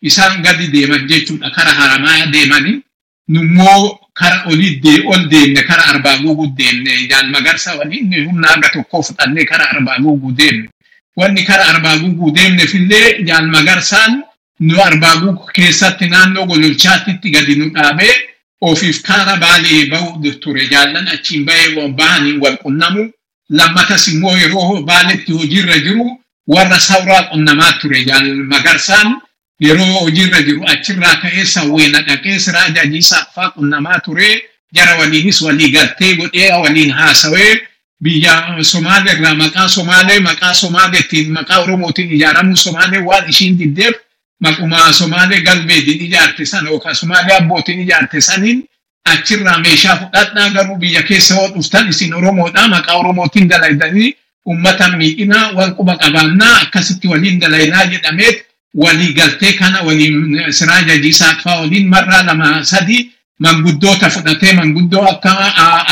isaan gadi deeman jechuudha kara haramaa deemanii. Nummoo kara olii ol deemne kara arbaa guuguu deemne jaal magarsa waliin humna aga tokkoo fudhannee kara arbaa guuguu deemne. Wanni kara arbaa guuguu deemnefillee jaal magarsaan nu arbaa guuguu keessatti naannoo gololchaatitti gadi nu dhaabee ofiif kaara baalee ba'u ture jaallan achiin bahee bahanii wal qunnamu. Lammatas immoo yeroo baaletti hojiirra jiru warra sawraa qunnamaa ture magarsaan yeroo hojiirra jiru achirraa ka'ee sawweena dhaqee siraaja jiisaafaa qunnamaa ture jara waliinis walii galtee godhee waliin haasawee biyya Somaalee irraa maqaa Somaalee maqaa Somaaleetiin maqaa Oromootiin ijaaramuu Somaalee waan ishiin diddeef maquma Somaalee galbeetiin ijaarte sana yookaan Somaalee abbootiin ijaarte saniin achirraa meeshaa fudhadhaa garuu biyya keessa yoo dhuftan isin Oromoodha maqaa Oromootiin dalaydanii uummata miidhinaa wal quba qabaannaa akkasitti waliin dalaynaa jedhameet walii galtee kana waliin siraaja jiisaafaa waliin marraa lama sadi manguddoota fudhatee manguddoo akka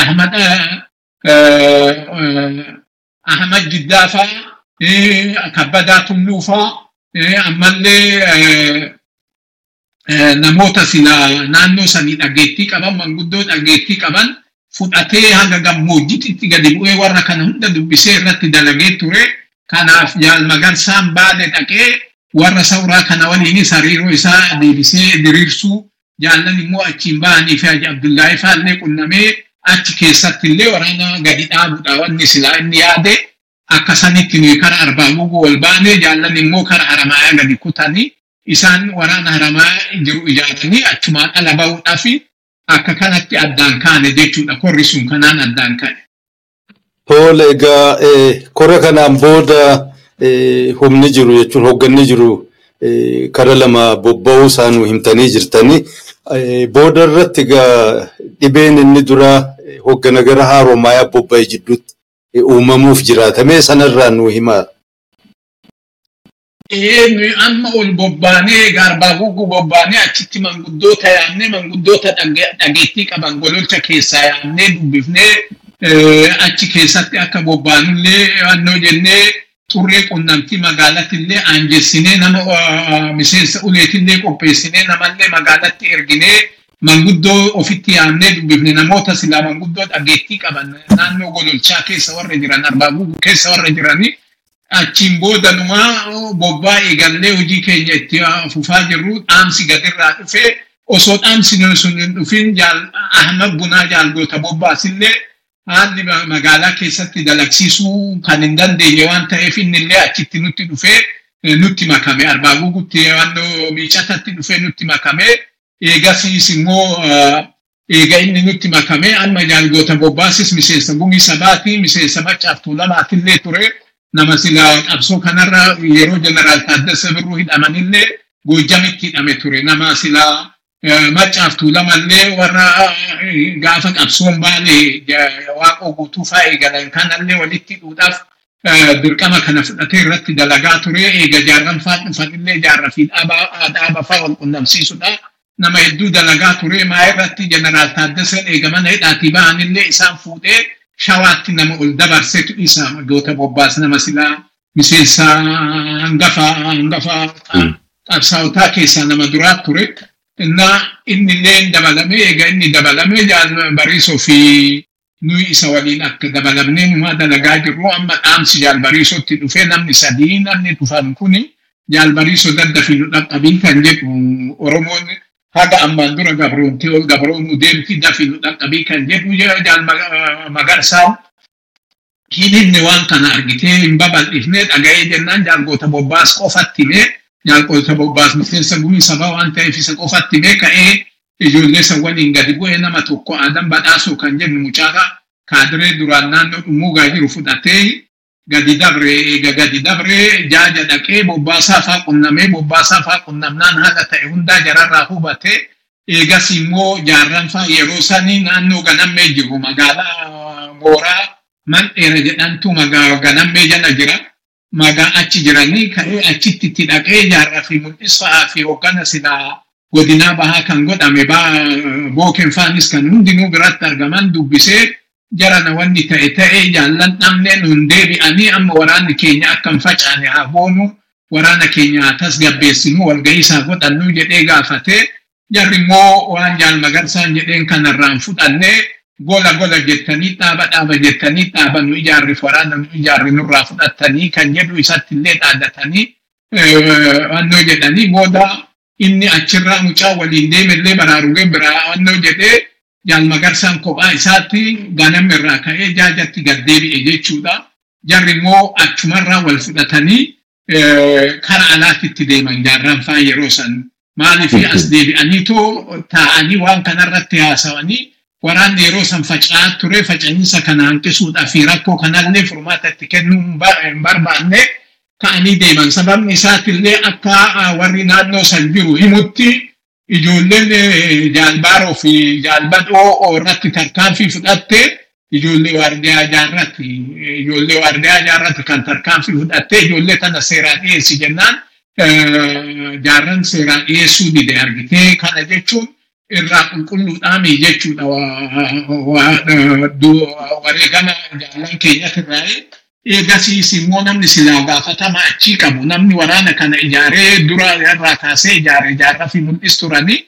Ahmad Ahmad Jiddaafaa kabbadaa tulluufaa ammallee namoota sila naannoo sanii dhageettii qaban manguddoo dhageettii qaban fudhatee hanga gammoojjititti gadi bu'ee warra kana hunda dubbisee irratti dalagee ture. Kanaaf jaal magarsaan baale dhaqee warra sawraa kana waliinis hariiroo isaa deebisee diriirsuu jaallan immoo achiin bahanii fi Haji Abdullaahi faallee qunnamee achi keessatti illee waraana gadi dhaabuudha wanni silaa inni yaade akka sanitti nuyi kara arbaa guguu wal baane jaallan immoo kara haramaaya gadi kutanii isaan waraana haramaa jiru ijaaranii achumaan ala bahuudhaa fi akka kanatti addaan kaane jechuudha korri sun kanaan addaan kaane. Tole egaa kora kanaan booda humni jiru jechuun hoogganni jiru kara lama bobba'uu isaan himtanii jirtanii booda irratti egaa dhibeen inni dura hooggana gara haaromaayaa bobba'e jidduutti uumamuuf jiraatamee sanarraa nu himaa. Ee amma ol bobbaanee garbaa gugguu bobbaanee achitti manguddoota yaannee manguddoota dhageettii qaban gololcha keessaa yaannee dubbifnee achi keessatti akka bobbaanullee wannoo jennee xurree qunnamtii magaalattillee aanjessinee nama miseensa uleetillee qopheessinee namallee magaalatti erginee manguddoo ofitti yaannee dubbifne namoota silaa manguddoo dhageettii qaban naannoo gololchaa keessa warra jiran arbaa gugguu keessa warra jiranii achiin booda numaa bobbaa eegallee hojii keenya itti fufaa jirru dhaamsi gadirraa dhufee osoo dhaamsi sun hin dhufin ahmad bunaa jaalgoota bobbaasillee haalli magaalaa keessatti dalagsiisuu kan hin dandeenye waan ta'eef innillee achitti nutti dhufee nutti makame. Arbaa gugutti wannoo miicatatti dhufee nutti makame eegasiis immoo eega inni nutti makame amma jaalgoota bobbaasis miseensa gumii sabaati miseensa macaaftuu lamaatillee ture. nama sila qabsoo kanarra yeroo jeneraal Taaddasa Birruu hidhamanillee Goojjamitti hidhame ture. Nama sila macaaftuu lamallee warra gaafa qabsoon baale waaqoo guutuu fa'aa eegalan kanallee walitti hidhuudhaaf dirqama kana fudhatee irratti dalagaa ture. Eega jaarran fa'aa dhufanillee jaarra fi dhaaba fa'aa wal qunnamsiisudha. Nama hedduu dalagaa ture maa irratti jeneraal Taaddaseen eegaman hidhaatii ba'anillee isaan fuudhee shawaatti nama ol dabarsetu isa goota bobbaas nama silaa miseensa hangafa hangafa qabsaa'otaa keessaa nama duraa ture. Innaa inni illee dabalame egaa inni dabalame jaal bariisoo fi nuyi isa waliin akka dabalamnee numaa dalagaa jirru amma dhaamsi jaal bariisootti dhufee namni sadii namni dhufan kuni jaal bariisoo daddafi nu dhaqqabii kan jedhu Oromoon haga ammaan dura gabroontii ol gabroonuu deemti dafi nu dhaqqabii kan jedhu jaal magarsaa hin inni waan kana argitee hin babal'ifne dhaga'ee jennaan jaalgoota bobbaas qofatti himee jaalgoota bobbaas miseensa gumii sabaa waan ta'eef isa qofatti himee ka'ee ijoollee san waliin gadi bu'ee nama tokko aadan badhaasuu kan jennu mucaaraa kaadiree duraan naannoo dhummuugaa jiru fudhatee gadi dabre eega gadi dabre jaaja dhaqee bobbaasaa faa qunnamee bobbaasaa faa qunnamnaan haala ta'e hundaa jararraa hubatee eegas immoo jaarran faa yeroo sanii naannoo ganammee jiru magaalaa mooraa mandheera jedhantu magaalaa ganammee jala jira. Magaa achi jiranii ka'ee achitti itti dhaqee jaarraa fi mul'isfa'aa fi hoggana silaa godinaa bahaa kan godhame bookeen faanis kan hundinuu biratti argaman dubbisee jarana wanni ta'e ta'e jaallan dhabnee nun deebi'anii amma waraanni keenya akka hin facaane haa boonu. Waraana keenya tasgabbeessinu walgahii isaa godhannu jedhee gaafatee jarri immoo waan jaal magarsaan jedheen kanarraan fudhannee gola gola jettanii dhaaba dhaaba jettanii dhaaba nu ijaarri waraana nu ijaarri nurraa fudhattanii kan jedhu isatti illee dhaadatanii wannoo jedhanii booda inni achirraa mucaa waliin deemellee baraarugee biraa wannoo jedhee jaal magarsaan kophaa isaatti ganama irraa ka'ee jaajatti gad deebi'e jechuudha. Jarri immoo achumarraa wal fudhatanii kara alaatitti deeman jaarraan faa yeroo san maaliif as deebi'aniitoo taa'anii waan kanarratti haasawanii waraanni yeroo san faca'aa ture faca'insa kana hanqisuudhaa fi rakkoo kanallee furmaata itti kennuu hin barbaanne ka'anii deeman. Sababni isaatiillee akka warri naannoo san jiru himutti ijoolleen jaalbaaroo fi jaalbadhoo irratti tarkaanfii fudhatte ijoollee waardiyaa jaarratti ijoollee waardiyaa jaarratti kan tarkaanfii fudhatte ijoollee kana seeraan dhiyeessi jennaan. Jaarran seeraan dhiyeessuu dide argitee kana jechuun irraa qulqulluudhaami jechuudha. Wareegama jaallan keenyatirraa eegasiis immoo namni silaa gaafatama achii qabu namni waraana kana ijaaree dura irraa kaasee ijaare ijaarraa fi mul'is turanii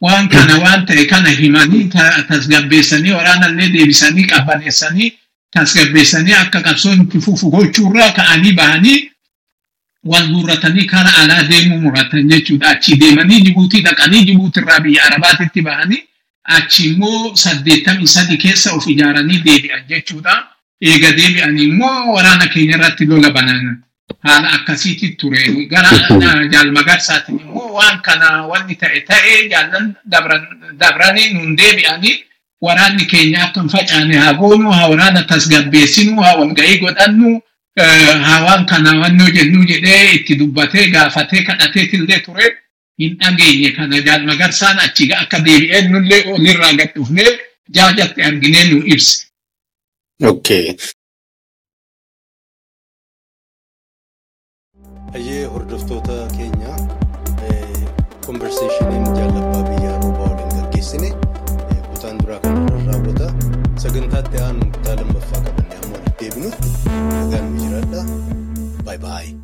waan kana waan ta'e kana himanii tasgabbeessanii waraanallee deebisanii qabbaneessanii tasgabbeessanii akka qabsoon itti fufu gochuurraa ka'anii bahanii wal guurratanii kara alaa deemuu muratan jechuudha. Achi deemanii Jibuutii dhaqanii Jibuutirraa biyya Arabaatitti bahanii achi immoo saddeettamii sadi keessa of ijaaranii deebi'an jechuudha. Eega deebi'anii immoo waraana keenya irratti lola banan haala akkasiitti ture. Gara jaalmagarsaatiin immoo waan kana wanni ta'e ta'ee jaallan dabranii nun deebi'anii waraanni keenya akka hin facaane haa goonu haa waraana tasgabbeessinu haa walga'ii godhannu haa waan kana wannoo jennu jedhee itti dubbatee gaafatee kadhateetillee ture. Hin dhageenye kana jaalmagarsaan achi akka deebi'ee nullee olirraa gad dhufnee jaajatti arginee nu ibse. okay. Hayyee hordoftoota keenya eh, konversashiniin jaallabaa biyya Roobaa waliin gaggeessine eh, kutaan duraa kan raawwata sagantaatti aanu kutaa lammaffaa qabannee amma walitti deebinu nagaan nu jiraadha. Baay'ee.